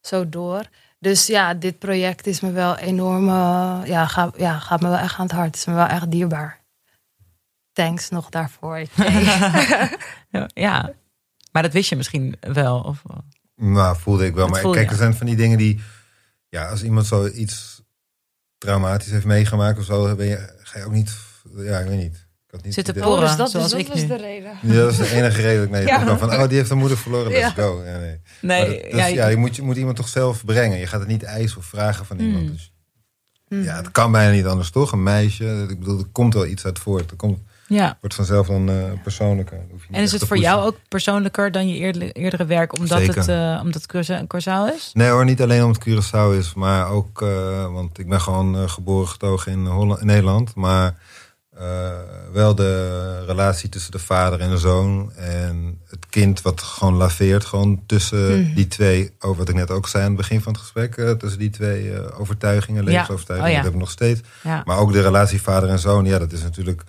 S3: zo door. Dus ja, dit project is me wel enorm, eh, ja, gaat, ja, gaat me wel echt aan het hart. Het is me wel echt dierbaar. Thanks nog daarvoor.
S1: Ja, Ja, maar dat wist je misschien wel. Of...
S2: Nou, voelde ik wel.
S1: Dat
S2: Maar kijk, er zijn van die dingen die... Ja, als iemand zoiets traumatisch heeft meegemaakt of zo... Ben je, ga je ook niet... Ja, ik weet niet. Ik had niet
S1: Zit
S2: het
S1: te
S2: idee-
S1: porren.
S3: Dus dat,
S1: zoals
S3: dus dat was de reden.
S2: Ja, dat is de enige reden dat ik mee
S3: Ja.
S2: Van, oh, die heeft een moeder verloren, let's
S3: Ja.
S2: go. Ja, nee.
S1: Nee,
S2: dat-
S1: ja,
S2: ja, je moet, je moet iemand toch zelf brengen. Je gaat het niet eisen of vragen van iemand.
S1: Mm.
S2: Dus, ja, het kan bijna niet anders, toch? Een meisje, ik bedoel, er komt wel iets uit voort. Er komt,
S1: ja.
S2: wordt vanzelf dan eh, persoonlijker. Dat hoef je niet
S1: En is het voor jou ook persoonlijker dan je eerdere, eerdere werk, omdat
S2: Zeker.
S1: het, eh omdat het Curaçao is?
S2: Nee hoor, niet alleen omdat het Curaçao is, maar ook, eh, want ik ben gewoon geboren getogen in, Holland, in Nederland. Maar eh, wel de relatie tussen de vader en de zoon. En het kind wat gewoon laveert, gewoon tussen
S3: Mhm.
S2: die twee, over wat ik net ook zei aan het begin van het gesprek. tussen die twee eh, overtuigingen,
S1: Ja.
S2: levensovertuigingen,
S1: Oh ja.
S2: dat heb ik nog steeds.
S1: Ja.
S2: Maar ook de relatie vader en zoon, ja, dat is natuurlijk,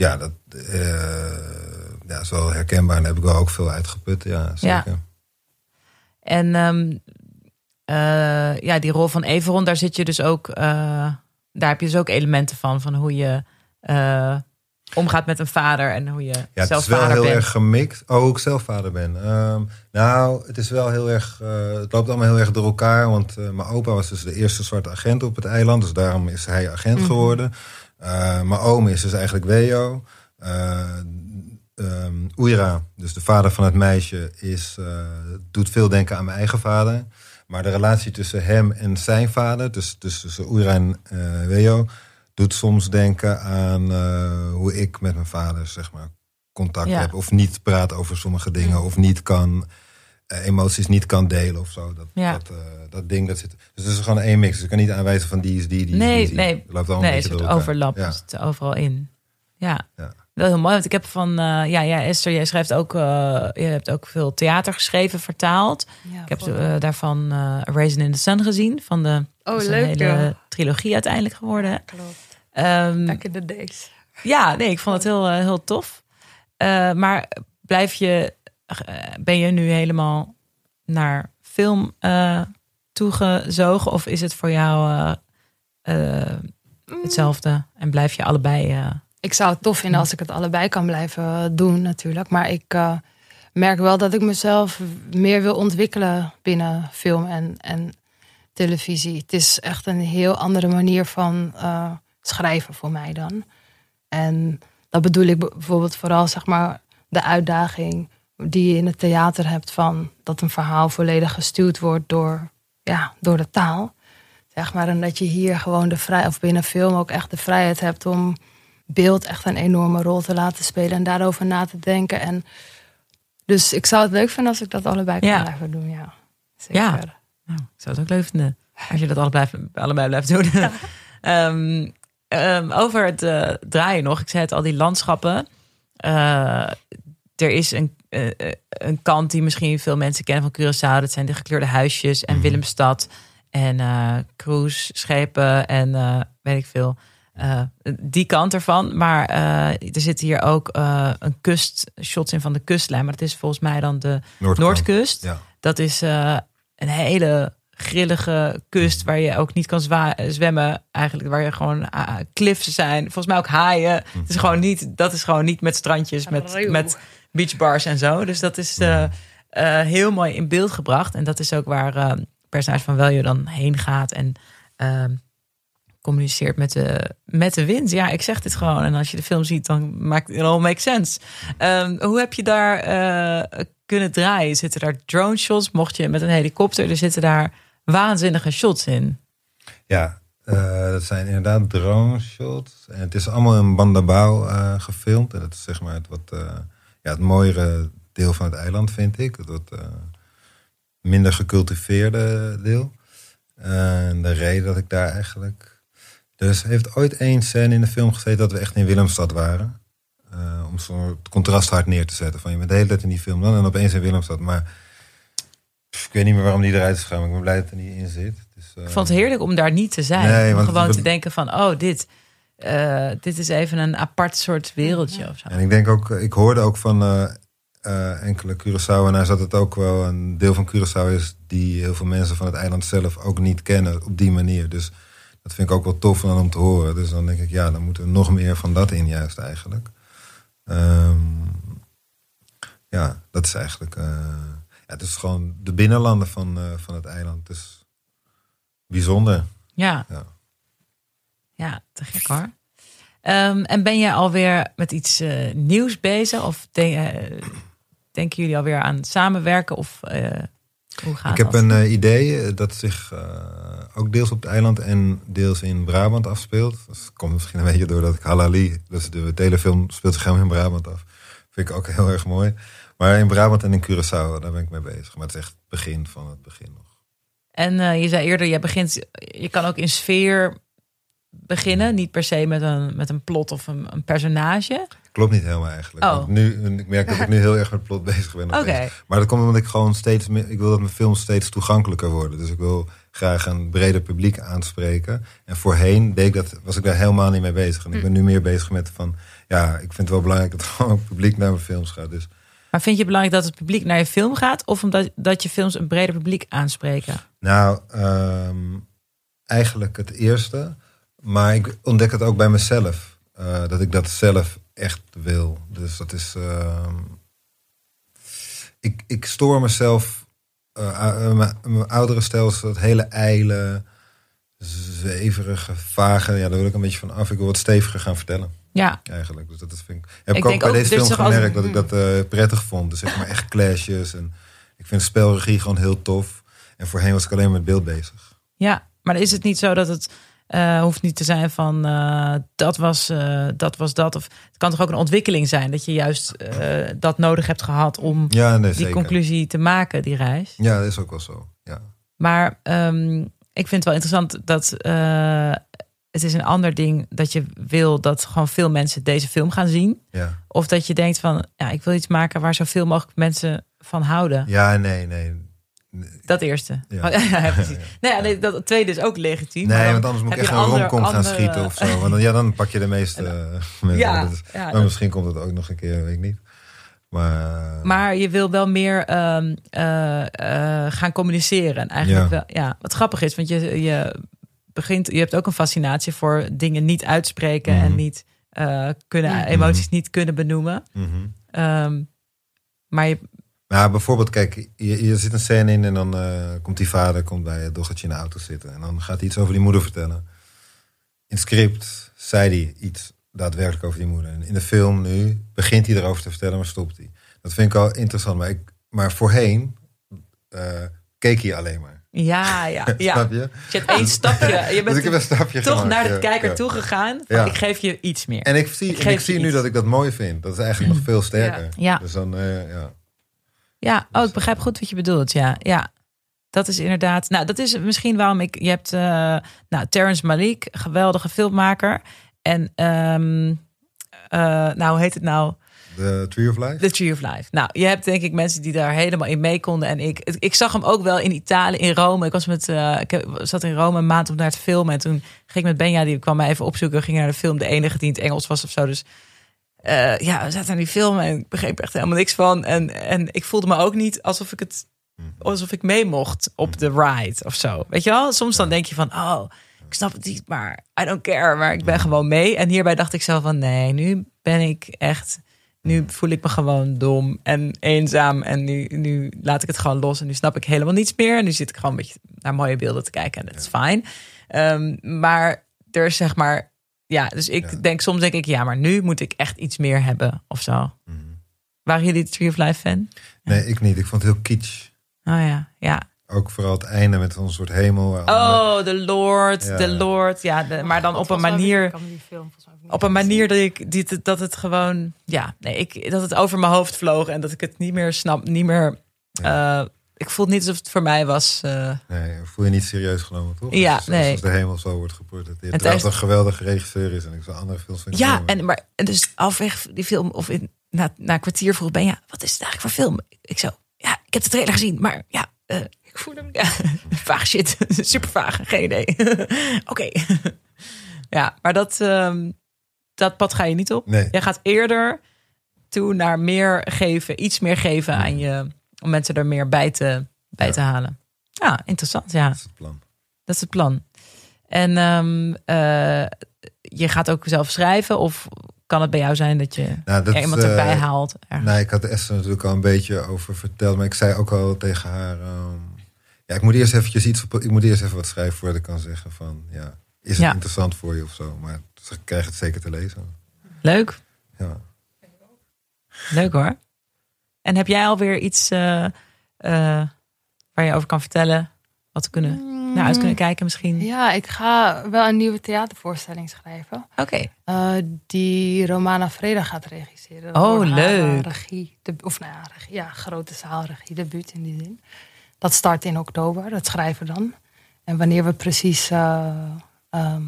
S2: ja, dat eh, ja, is wel herkenbaar. En daar heb ik wel ook veel uitgeput, ja, zeker.
S1: En ehm, eh, ja, die rol van Everon, daar zit je dus ook, eh, daar heb je dus ook elementen van, van hoe je omgaat met een vader en hoe je
S2: Ja, het
S1: zelf
S2: is wel
S1: vader
S2: heel
S1: bent.
S2: erg gemixt. Oh, ook zelf vader ben. Ehm, nou, het is wel heel erg. het loopt allemaal heel erg door elkaar. Want mijn opa was dus de eerste zwarte agent op het eiland. Dus daarom is hij agent
S3: Mhm.
S2: geworden. Uh, mijn oom is dus eigenlijk Weo. Um, Oira, dus de vader van het meisje, is, uh, doet veel denken aan mijn eigen vader. Maar de relatie tussen hem en zijn vader, dus, dus tussen Oira en Weo, doet soms denken aan hoe ik met mijn vader zeg maar, contact
S1: Ja.
S2: heb. Of niet praat over sommige dingen. Of niet kan, eh, emoties niet kan delen of zo. Dat,
S1: Ja.
S2: dat, eh, dat ding, dat zit. Dus het is gewoon één mix. Dus ik kan niet aanwijzen van die is die, die is
S1: Nee,
S2: is die.
S1: nee.
S2: Het loopt allemaal
S1: Nee,
S2: een
S1: soort overlap
S2: Ja.
S1: zit er overal in. Ja.
S2: Ja.
S1: Wel heel mooi, want ik heb van, eh, ja, ja, Esther, jij schrijft ook, eh, je hebt ook veel theater geschreven, vertaald.
S3: Ja,
S1: Ik heb eh, daarvan eh A Raisin in the Sun gezien, van de
S3: Oh, leuk,
S1: hele
S3: ja.
S1: trilogie uiteindelijk geworden.
S3: Klopt.
S1: Ehm,
S3: Back in the days.
S1: ja, nee, ik vond het heel, eh, heel tof. Eh, maar blijf je, eh, ben je nu helemaal naar film eh, toegezogen? Of is het voor jou eh, eh, hetzelfde? En blijf je allebei... eh,
S3: Ik zou het tof vinden als ik het allebei kan blijven doen, natuurlijk. Maar ik eh, merk wel dat ik mezelf meer wil ontwikkelen binnen film en, en televisie. Het is echt een heel andere manier van eh, schrijven voor mij dan. En dat bedoel ik bijvoorbeeld vooral, zeg maar, de uitdaging die je in het theater hebt van dat een verhaal volledig gestuurd wordt door, ja, door de taal. Zeg maar, en dat je hier gewoon de vrij, of binnen film ook echt de vrijheid hebt om beeld echt een enorme rol te laten spelen en daarover na te denken. En dus ik zou het leuk vinden als ik dat allebei kan blijven doen. Ja, zeker.
S1: Ja. Nou, ik zou het ook leuk vinden als je dat allebei, allebei blijft doen. Ehm, ehm, over het eh, draaien nog. Ik zei het al, die landschappen. Eh, er is een, eh, eh, een kant die misschien veel mensen kennen van Curaçao. Dat zijn de gekleurde huisjes en Willemstad. En eh cruiseschepen en eh, weet ik veel. Eh, die kant ervan. Maar eh, er zit hier ook eh, een kust, shots in van de kustlijn. Maar dat is volgens mij dan de
S2: Noordkant.
S1: Noordkust.
S2: Ja.
S1: Dat is eh, een hele grillige kust waar je ook niet kan zwemmen. Eigenlijk waar je gewoon cliffs zijn. Volgens mij ook haaien. Het is gewoon niet, dat is gewoon niet met strandjes, met, met beachbars en zo. Dus dat is eh, eh, heel mooi in beeld gebracht. En dat is ook waar eh personage van Weljo dan heen gaat en eh, communiceert met de, met de wind. Ja, ik zeg dit gewoon. En als je de film ziet, dan maakt het all make sense. Ehm, hoe heb je daar kunnen draaien? Zitten daar drone shots? Mocht je met een helikopter, er zitten daar waanzinnige shots in.
S2: Ja, dat zijn inderdaad drone shots. En het is allemaal in Bandabao gefilmd. En dat is zeg maar het wat ja, het mooiere deel van het eiland, vind ik. Het wat eh, minder gecultiveerde deel. En de reden dat ik daar eigenlijk... Dus heeft ooit één scène in de film gezeten dat we echt in Willemstad waren. Eh, om zo'n contrast hard neer te zetten. Van je bent de hele tijd in die film dan en opeens in Willemstad. Maar pff, ik weet niet meer waarom die eruit is gegaan. Maar ik ben blij dat er niet in zit. Dus, eh,
S1: Ik vond het heerlijk om daar niet te zijn.
S2: Nee,
S1: om gewoon
S2: het-
S1: te denken van, oh, dit, eh, dit is even een apart soort wereldje of zo.
S2: En ik denk ook, ik hoorde ook van eh, eh, enkele Curaçaoenaars dat het ook wel een deel van Curaçao is die heel veel mensen van het eiland zelf ook niet kennen op die manier. Dus dat vind ik ook wel tof dan om te horen. Dus dan denk ik, ja, dan moeten we nog meer van dat in juist eigenlijk. Ehm, ja, dat is eigenlijk, eh, ja, het is gewoon de binnenlanden van, eh, van het eiland. Het is bijzonder.
S1: Ja.
S2: Ja.
S1: Ja, te gek hoor. Ehm, en ben je alweer met iets eh, nieuws bezig? Of denk, eh, denken jullie alweer aan samenwerken? Of eh, hoe gaat
S2: Ik heb
S1: dat?
S2: een idee dat zich ook deels op het eiland en deels in Brabant afspeelt. Dat komt misschien een beetje doordat ik Halali, dus de telefilm speelt zich helemaal in Brabant af. Vind ik ook heel erg mooi. Maar in Brabant en in Curaçao, daar ben ik mee bezig. Maar het is echt het begin van het begin nog.
S1: En je zei eerder, je, begint, je kan ook in sfeer beginnen. Niet per se met een, met een plot of een, een personage.
S2: Klopt niet helemaal eigenlijk.
S1: Oh.
S2: Want Nu, ik merk dat ik nu heel erg met plot bezig ben. steeds. Maar dat komt omdat ik gewoon steeds meer... Ik wil dat mijn films steeds toegankelijker worden. Dus ik wil graag een breder publiek aanspreken. En voorheen deed ik dat, was ik daar helemaal niet mee bezig. En ik ben nu meer bezig met van... Ja, ik vind het wel belangrijk dat gewoon ook publiek naar mijn films gaat. Dus
S1: Maar vind je het belangrijk dat het publiek naar je film gaat? Of omdat dat je films een breder publiek aanspreken?
S2: Nou, ehm, eigenlijk het eerste. Maar ik ontdek het ook bij mezelf. eh, dat ik dat zelf echt wil. Dus dat is. ehm, ik, ik stoor mezelf. aan mijn, mijn oudere stijl is dat hele ijle, zweverige, vage. Ja, daar wil ik een beetje van af. Ik wil wat steviger gaan vertellen,
S1: Ja,
S2: eigenlijk. Dus dat is, vind ik, heb ik, ook bij
S1: ook,
S2: deze film gemerkt dat ik dat eh, prettig vond. Dus zeg maar echt clashes. En ik vind spelregie gewoon heel tof. En voorheen was ik alleen met beeld bezig.
S1: ja. Maar is het niet zo dat het eh, hoeft niet te zijn van eh, dat, was, eh, dat was dat? Of het kan toch ook een ontwikkeling zijn dat je juist dat nodig hebt gehad om
S2: Ja, nee,
S1: die
S2: zeker.
S1: conclusie te maken, die reis.
S2: Ja, dat is ook wel zo. Ja.
S1: Maar ehm, ik vind het wel interessant dat het is een ander ding dat je wil dat gewoon veel mensen deze film gaan zien.
S2: Ja.
S1: Of dat je denkt van, ja, ik wil iets maken waar zoveel mogelijk mensen van houden.
S2: ja, nee, nee.
S1: Dat eerste.
S2: Ja.
S1: Oh, ja, precies. Nou ja, nee, dat tweede is ook legitiem.
S2: Nee,
S1: dan
S2: want anders moet ik echt een romcom gaan
S1: andere-
S2: schieten of zo. Want dan, ja, dan pak je de meeste eh, mensen.
S1: Ja,
S2: Dat is-
S1: ja,
S2: maar
S1: dat-
S2: misschien komt het ook nog een keer, weet ik niet. Maar,
S1: Maar je wil wel meer ehm, eh, eh, gaan communiceren. En eigenlijk wel, ja, wat grappig is, want je, je begint, je hebt ook een fascinatie voor dingen niet uitspreken en
S2: Mhm.
S1: niet eh, kunnen,
S3: Mhm.
S1: emoties niet kunnen benoemen.
S2: Mhm.
S1: Ehm, maar je,
S2: Maar bijvoorbeeld, kijk, je, je zit een scène in en dan eh, komt die vader komt bij het dochtertje in de auto zitten. En dan gaat hij iets over die moeder vertellen. In het script zei hij iets daadwerkelijk over die moeder. En in de film nu begint hij erover te vertellen, maar stopt hij. Dat vind ik al interessant. Maar, ik, maar voorheen eh, keek hij alleen maar.
S1: ja, ja, ja.
S2: Snap je?
S1: Je hebt één stapje. Je
S2: Dus ik
S1: bent
S2: een stapje
S1: toch
S2: gemaakt,
S1: naar de
S2: ja,
S1: kijker
S2: ja.
S1: Van,
S2: Ja.
S1: Ik geef je iets meer.
S2: En ik zie,
S1: Ik
S2: en
S1: geef
S2: ik zie nu
S1: iets.
S2: dat ik dat mooi vind. Dat is eigenlijk nog veel sterker.
S1: Ja.
S2: Dus dan, eh, ja.
S1: Ja, oh, ik begrijp goed wat je bedoelt. Ja, ja. Dat is inderdaad. Nou, dat is misschien waarom ik. Je hebt. eh nou, Terrence Malik, geweldige filmmaker. En. ehm eh, nou, hoe heet het nou?
S2: The Tree of Life?
S1: The Tree of Life. Nou, je hebt denk ik mensen die daar helemaal in mee konden. En ik, ik zag hem ook wel in Italië, in Rome. Ik was met, eh, ik zat in Rome een maand om naar te filmen. En toen ging ik met Benja, die kwam mij even opzoeken. Ging naar de film, de enige die in het Engels was of zo. Dus eh, ja, we zaten aan die film en ik begreep echt helemaal niks van. En, en ik voelde me ook niet alsof ik het, alsof ik mee mocht op de ride of zo. Weet je wel? Soms dan denk je van, oh, ik snap het niet, maar I don't care. Maar ik ben gewoon mee. En hierbij dacht ik zo van, nee, nu ben ik echt nu voel ik me gewoon dom en eenzaam. En nu, nu laat ik het gewoon los. En nu snap ik helemaal niets meer. En nu zit ik gewoon een beetje naar mooie beelden te kijken. En dat is fijn. Ehm, maar er is zeg maar... Ja, dus ik
S2: Ja.
S1: denk soms denk ik... Ja, maar nu moet ik echt iets meer hebben of zo.
S2: Mhm.
S1: Waren jullie Tree of Life fan?
S2: Nee, ik niet. Ik vond het heel kitsch.
S1: Oh ja, ja.
S2: Ook vooral het einde met een soort hemel. allemaal-
S1: Oh, de Lord,
S2: Ja.
S1: de Lord. Ja, de, maar dan op een manier...
S3: film
S1: Op een manier dat ik die, dat het gewoon, ja, nee, ik, dat het over mijn hoofd vloog en dat ik het niet meer snap, niet meer. eh, ik voel niet alsof het voor mij was. eh,
S2: Nee, voel je niet serieus genomen, toch?
S1: Ja,
S2: Als-
S1: nee.
S2: Als de hemel zo wordt geportretteerd. Terwijl het
S1: is-
S2: een geweldige regisseur is. En ik zou andere films vind ik
S1: ja, en maar en dus halfweg die film of in, na, na een kwartier vroeg ben ja, wat is het eigenlijk voor film? Ik zo, ja, ik heb de trailer gezien, maar ja, eh, ik voel hem. Ja, vaag shit, super vaag, geen idee. Oké, ja, maar dat, ehm, dat pad ga je niet op.
S2: Nee.
S1: Jij gaat eerder toe naar meer geven, iets meer geven aan je, om mensen er meer bij te, bij
S2: Ja.
S1: te halen. Ja, interessant. Ja,
S2: Dat is het plan.
S1: dat is het plan. En ehm, eh, je gaat ook zelf schrijven, of kan het bij jou zijn dat je
S2: Nou, dat,
S1: er iemand
S2: eh,
S1: erbij haalt? ergens?
S2: Nee, ik had Esther natuurlijk al een beetje over verteld. Maar ik zei ook al tegen haar... ehm, ja, ik moet eerst eventjes iets Ik moet eerst even wat schrijven voordat ik kan zeggen van... Ja, is het
S1: Ja.
S2: interessant voor je of zo? Maar ze krijgen het zeker te lezen.
S1: Leuk,
S2: Ja.
S1: leuk hoor. En heb jij alweer iets eh, eh, waar je over kan vertellen? Wat we kunnen, naar uit kunnen kijken misschien?
S3: Ja, ik ga wel een nieuwe theatervoorstelling schrijven.
S1: Oké,
S3: eh, die Romana Vreda gaat regisseren.
S1: Oh, leuk.
S3: regie, de, of nou ja, regie, ja, grote zaalregie, debuut in die zin. Dat start in oktober, dat schrijven dan. En wanneer we precies eh, ehm,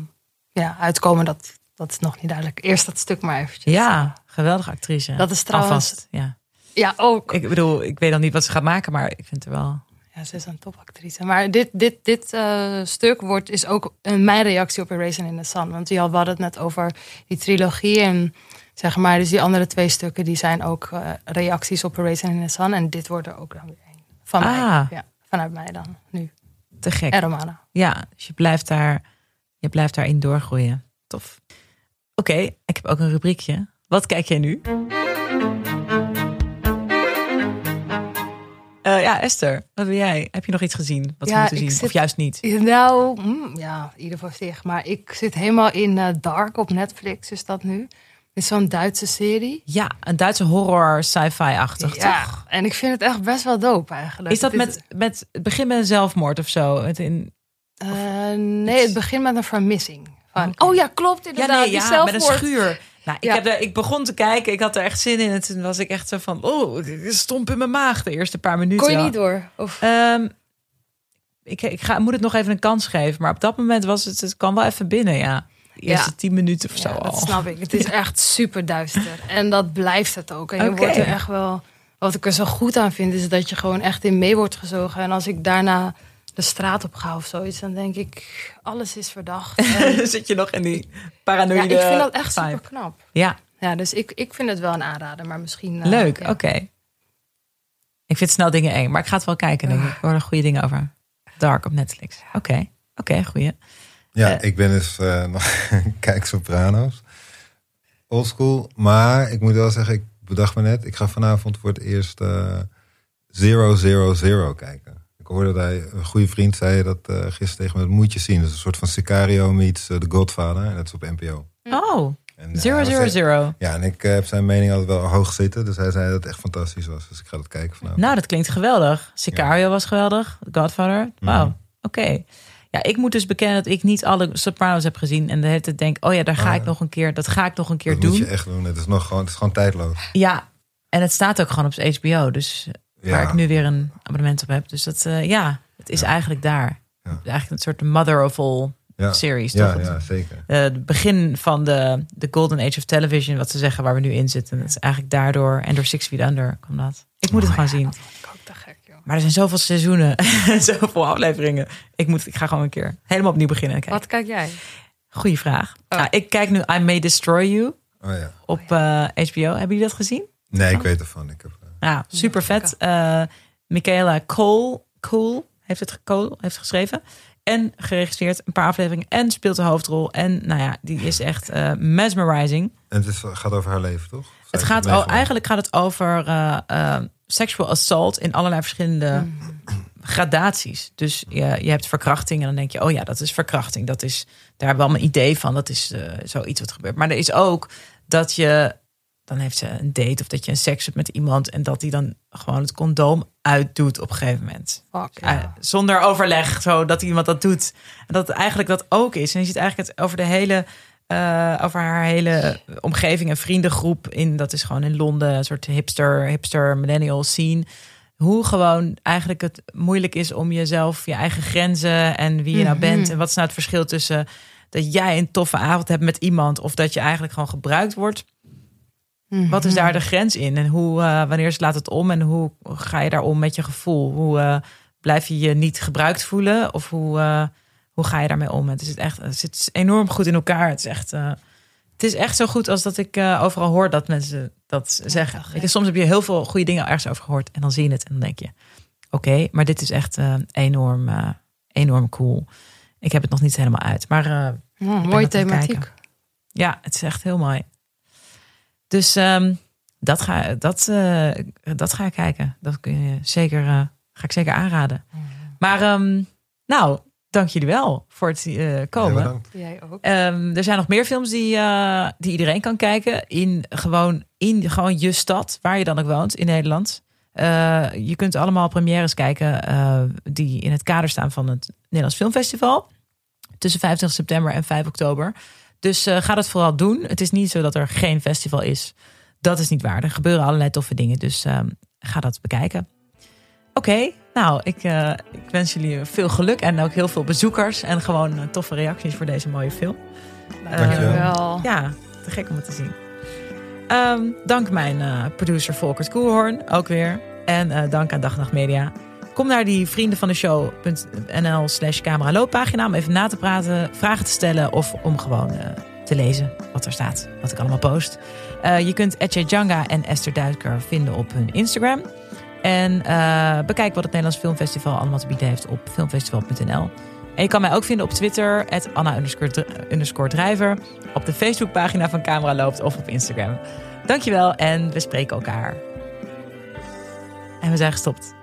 S3: ja, uitkomen, dat, dat is nog niet duidelijk. Eerst dat stuk maar eventjes.
S1: ja, geweldige actrice.
S3: Dat is trouwens-
S1: Alvast, ja.
S3: Ja, ook.
S1: Ik bedoel, ik weet nog niet wat ze gaat maken, maar ik vind er wel...
S3: Ja, ze is een topactrice. Maar dit, dit, dit eh, stuk wordt, is ook mijn reactie op A Raisin in the Sun. Want die had- we hadden het net over die trilogie. En zeg maar, dus die andere twee stukken die zijn ook eh, reacties op A Raisin in the Sun. En dit wordt er ook dan weer een. Van mij.
S1: Ah.
S3: Ja, vanuit mij dan, nu.
S1: Te gek.
S3: En Romana.
S1: Ja, dus je blijft, daar, je blijft daarin doorgroeien. Tof. Oké, ik heb ook een rubriekje. Wat kijk jij nu? Eh, ja, Esther, wat ben jij? Heb je nog iets gezien wat we
S3: Ja,
S1: moeten
S3: ik
S1: zien?
S3: zit-
S1: Of juist niet?
S3: Nou, mm, ja, ieder voor zich. Maar ik zit helemaal in eh, Dark op Netflix, is dat nu. Dit is zo'n Duitse serie.
S1: Ja, een Duitse horror sci-fi-achtig,
S3: Ja,
S1: toch?
S3: en ik vind het echt best wel dope eigenlijk.
S1: Is dat
S3: Het
S1: met, met het begin met een zelfmoord of zo? Het in,
S3: Eh, nee, het begint met een vermissing. Van,
S1: Oké.
S3: Oh ja, klopt
S1: ja,
S3: inderdaad.
S1: nee, ja,
S3: zelfmoord.
S1: met een schuur. Nou, ik,
S3: Ja.
S1: heb ik begon te kijken, ik had er echt zin in. En toen was ik echt zo van, oh, stomp in mijn maag de eerste paar minuten.
S3: Kon je niet door? Of...
S1: Ehm, ik, ik ga, moet het nog even een kans geven. Maar op dat moment was het, het kwam wel even binnen, ja. De eerste
S3: Ja.
S1: tien minuten of zo
S3: Ja,
S1: al.
S3: snap ik. Het is echt super duister. En dat blijft het ook. En je wordt er echt wel... Wat ik er zo goed aan vind, is dat je gewoon echt in mee wordt gezogen. En als ik daarna de straat op ga of zoiets, dan denk ik, alles is verdacht.
S1: Zit je nog in die
S3: ja,
S1: paranoïde
S3: ik vind dat echt
S1: vibe.
S3: super knap.
S1: Ja,
S3: Ja, dus ik, ik vind het wel een aanrader, maar misschien... eh,
S1: leuk.
S3: ja.
S1: Oké. Ik vind snel dingen eng, maar ik ga het wel kijken. Denk ik. Ik hoor er goede dingen over. Dark op Netflix. Oké, oké, goeie.
S2: Ja,
S1: Eh.
S2: ik ben dus eh, nog kijk Sopranos. Oldschool. Maar ik moet wel zeggen, ik bedacht me net, ik ga vanavond voor het eerst eh Zero Zero Zero kijken. Ik hoorde dat hij, een goede vriend zei dat eh, gisteren tegen me, dat moet je zien. Dat is een soort van Sicario meets eh, The Godfather. En dat is op NPO.
S1: Oh,
S2: En, eh,
S1: zero, zero, zero.
S2: Ja, en ik heb zijn mening altijd wel hoog zitten. Dus hij zei dat het echt fantastisch was. Dus ik ga dat kijken vanavond.
S1: Nou, dat klinkt geweldig. Sicario was geweldig. The Godfather. Wauw,
S2: Mhm.
S1: oké. Ja, ik moet dus bekennen dat ik niet alle Sopranos heb gezien. En de hele tijd denk, oh ja, daar ga
S2: Ah,
S1: ik nog een keer, dat ga ik nog een keer
S2: dat
S1: doen.
S2: moet je echt doen. Het is, nog gewoon, het is gewoon tijdloos.
S1: Ja, en het staat ook gewoon op HBO. Dus waar
S2: Ja.
S1: ik nu weer een abonnement op heb. Dus dat, eh, ja, het is
S2: Ja.
S1: eigenlijk daar.
S2: Ja.
S1: Eigenlijk een soort mother of all
S2: Ja.
S1: series.
S2: Ja,
S1: toch?
S2: ja, zeker.
S1: Eh, het begin van de, de golden age of television, wat ze zeggen, waar we nu in zitten. Dat is eigenlijk daardoor, en door Six Feet Under kwam dat. Ik moet het
S3: Oh
S1: gewoon
S3: ja,
S1: zien.
S3: dat vond ik ook te gek, joh.
S1: Maar er zijn zoveel seizoenen, zoveel afleveringen. Ik, moet, ik ga gewoon een keer helemaal opnieuw beginnen. Kijk.
S3: Wat kijk jij?
S1: Goeie vraag.
S3: Oh.
S1: Nou, ik kijk nu I May Destroy You
S2: Oh ja.
S1: op eh, HBO. Hebben jullie dat gezien?
S2: Nee, ik weet ervan. Ik heb, eh,
S1: Ja, super vet. Eh Michaela Cole, Cole heeft het Cole heeft geschreven. En geregisseerd een paar afleveringen. En speelt de hoofdrol. En nou ja, die is echt eh, mesmerizing.
S2: en het is, gaat over haar leven, toch? Of
S1: Het gaat,
S2: meegemaakt?
S1: eigenlijk gaat het over eh, eh, sexual assault in allerlei verschillende gradaties. Dus je, je hebt verkrachting en dan denk je, oh ja, dat is verkrachting. Dat is, daar hebben we allemaal een idee van. Dat is eh, zoiets wat gebeurt. Maar er is ook dat je, dan heeft ze een date of dat je een seks hebt met iemand en dat die dan gewoon het condoom uitdoet op een gegeven moment.
S3: Fuck,
S1: Eh, zonder overleg, zo dat iemand dat doet. En dat eigenlijk dat ook is. En je ziet eigenlijk het over de hele, eh, over haar hele omgeving en vriendengroep in, dat is gewoon in Londen, een soort hipster, hipster millennial scene. Hoe gewoon eigenlijk het moeilijk is om jezelf, je eigen grenzen en wie je nou
S3: Mhm.
S1: bent. En wat is nou het verschil tussen dat jij een toffe avond hebt met iemand of dat je eigenlijk gewoon gebruikt wordt. Wat is daar de grens in? En hoe, eh, wanneer slaat het om? En hoe ga je daar om met je gevoel? Hoe eh, blijf je je niet gebruikt voelen? Of hoe, eh, hoe ga je daarmee om? Het, is echt, het zit enorm goed in elkaar. Het is echt, het is echt zo goed als dat ik overal hoor dat mensen dat zeggen. je, soms heb je heel veel goede dingen ergens over gehoord. En dan zie je het en dan denk je... Oké, maar dit is echt enorm, enorm cool. Ik heb het nog niet helemaal uit. Maar
S3: Oh, mooie thematiek.
S1: ja, het is echt heel mooi. Dus ehm, dat, ga, dat, eh, dat ga ik kijken. Dat kun je zeker, eh, ga ik zeker aanraden. Maar ehm, nou, dank jullie wel voor het eh,
S2: Heel
S1: komen.
S2: bedankt.
S3: Jij ook.
S1: Ehm, er zijn nog meer films die, eh, die iedereen kan kijken. In gewoon, in gewoon je stad, waar je dan ook woont in Nederland. Eh, je kunt allemaal premières kijken eh, die in het kader staan van het Nederlands Filmfestival. Tussen 25 september en 5 oktober. Dus eh, ga dat vooral doen. Het is niet zo dat er geen festival is. Dat is niet waar. Er gebeuren allerlei toffe dingen. Dus ehm, ga dat bekijken. Oké, nou, ik, eh, ik wens jullie veel geluk en ook heel veel bezoekers. En gewoon eh, toffe reacties voor deze mooie film.
S2: Dankjewel.
S1: Ja, te gek om het te zien. Ehm, dank mijn eh, producer Volkert Koelhoorn, ook weer. En eh, dank aan Dag Nacht Media. Kom naar die vrienden van de show.nl slash camera looppagina om even na te praten, vragen te stellen of om gewoon eh, te lezen wat er staat, wat ik allemaal post. Eh, je kunt Etje Janga en Esther Duitker vinden op hun Instagram. En eh, bekijk wat het Nederlands Filmfestival allemaal te bieden heeft op filmfestival.nl. En je kan mij ook vinden op Twitter, Anna underscore drijver. Op de Facebookpagina van Camera Loopt of op Instagram. Dankjewel en we spreken elkaar. En we zijn gestopt.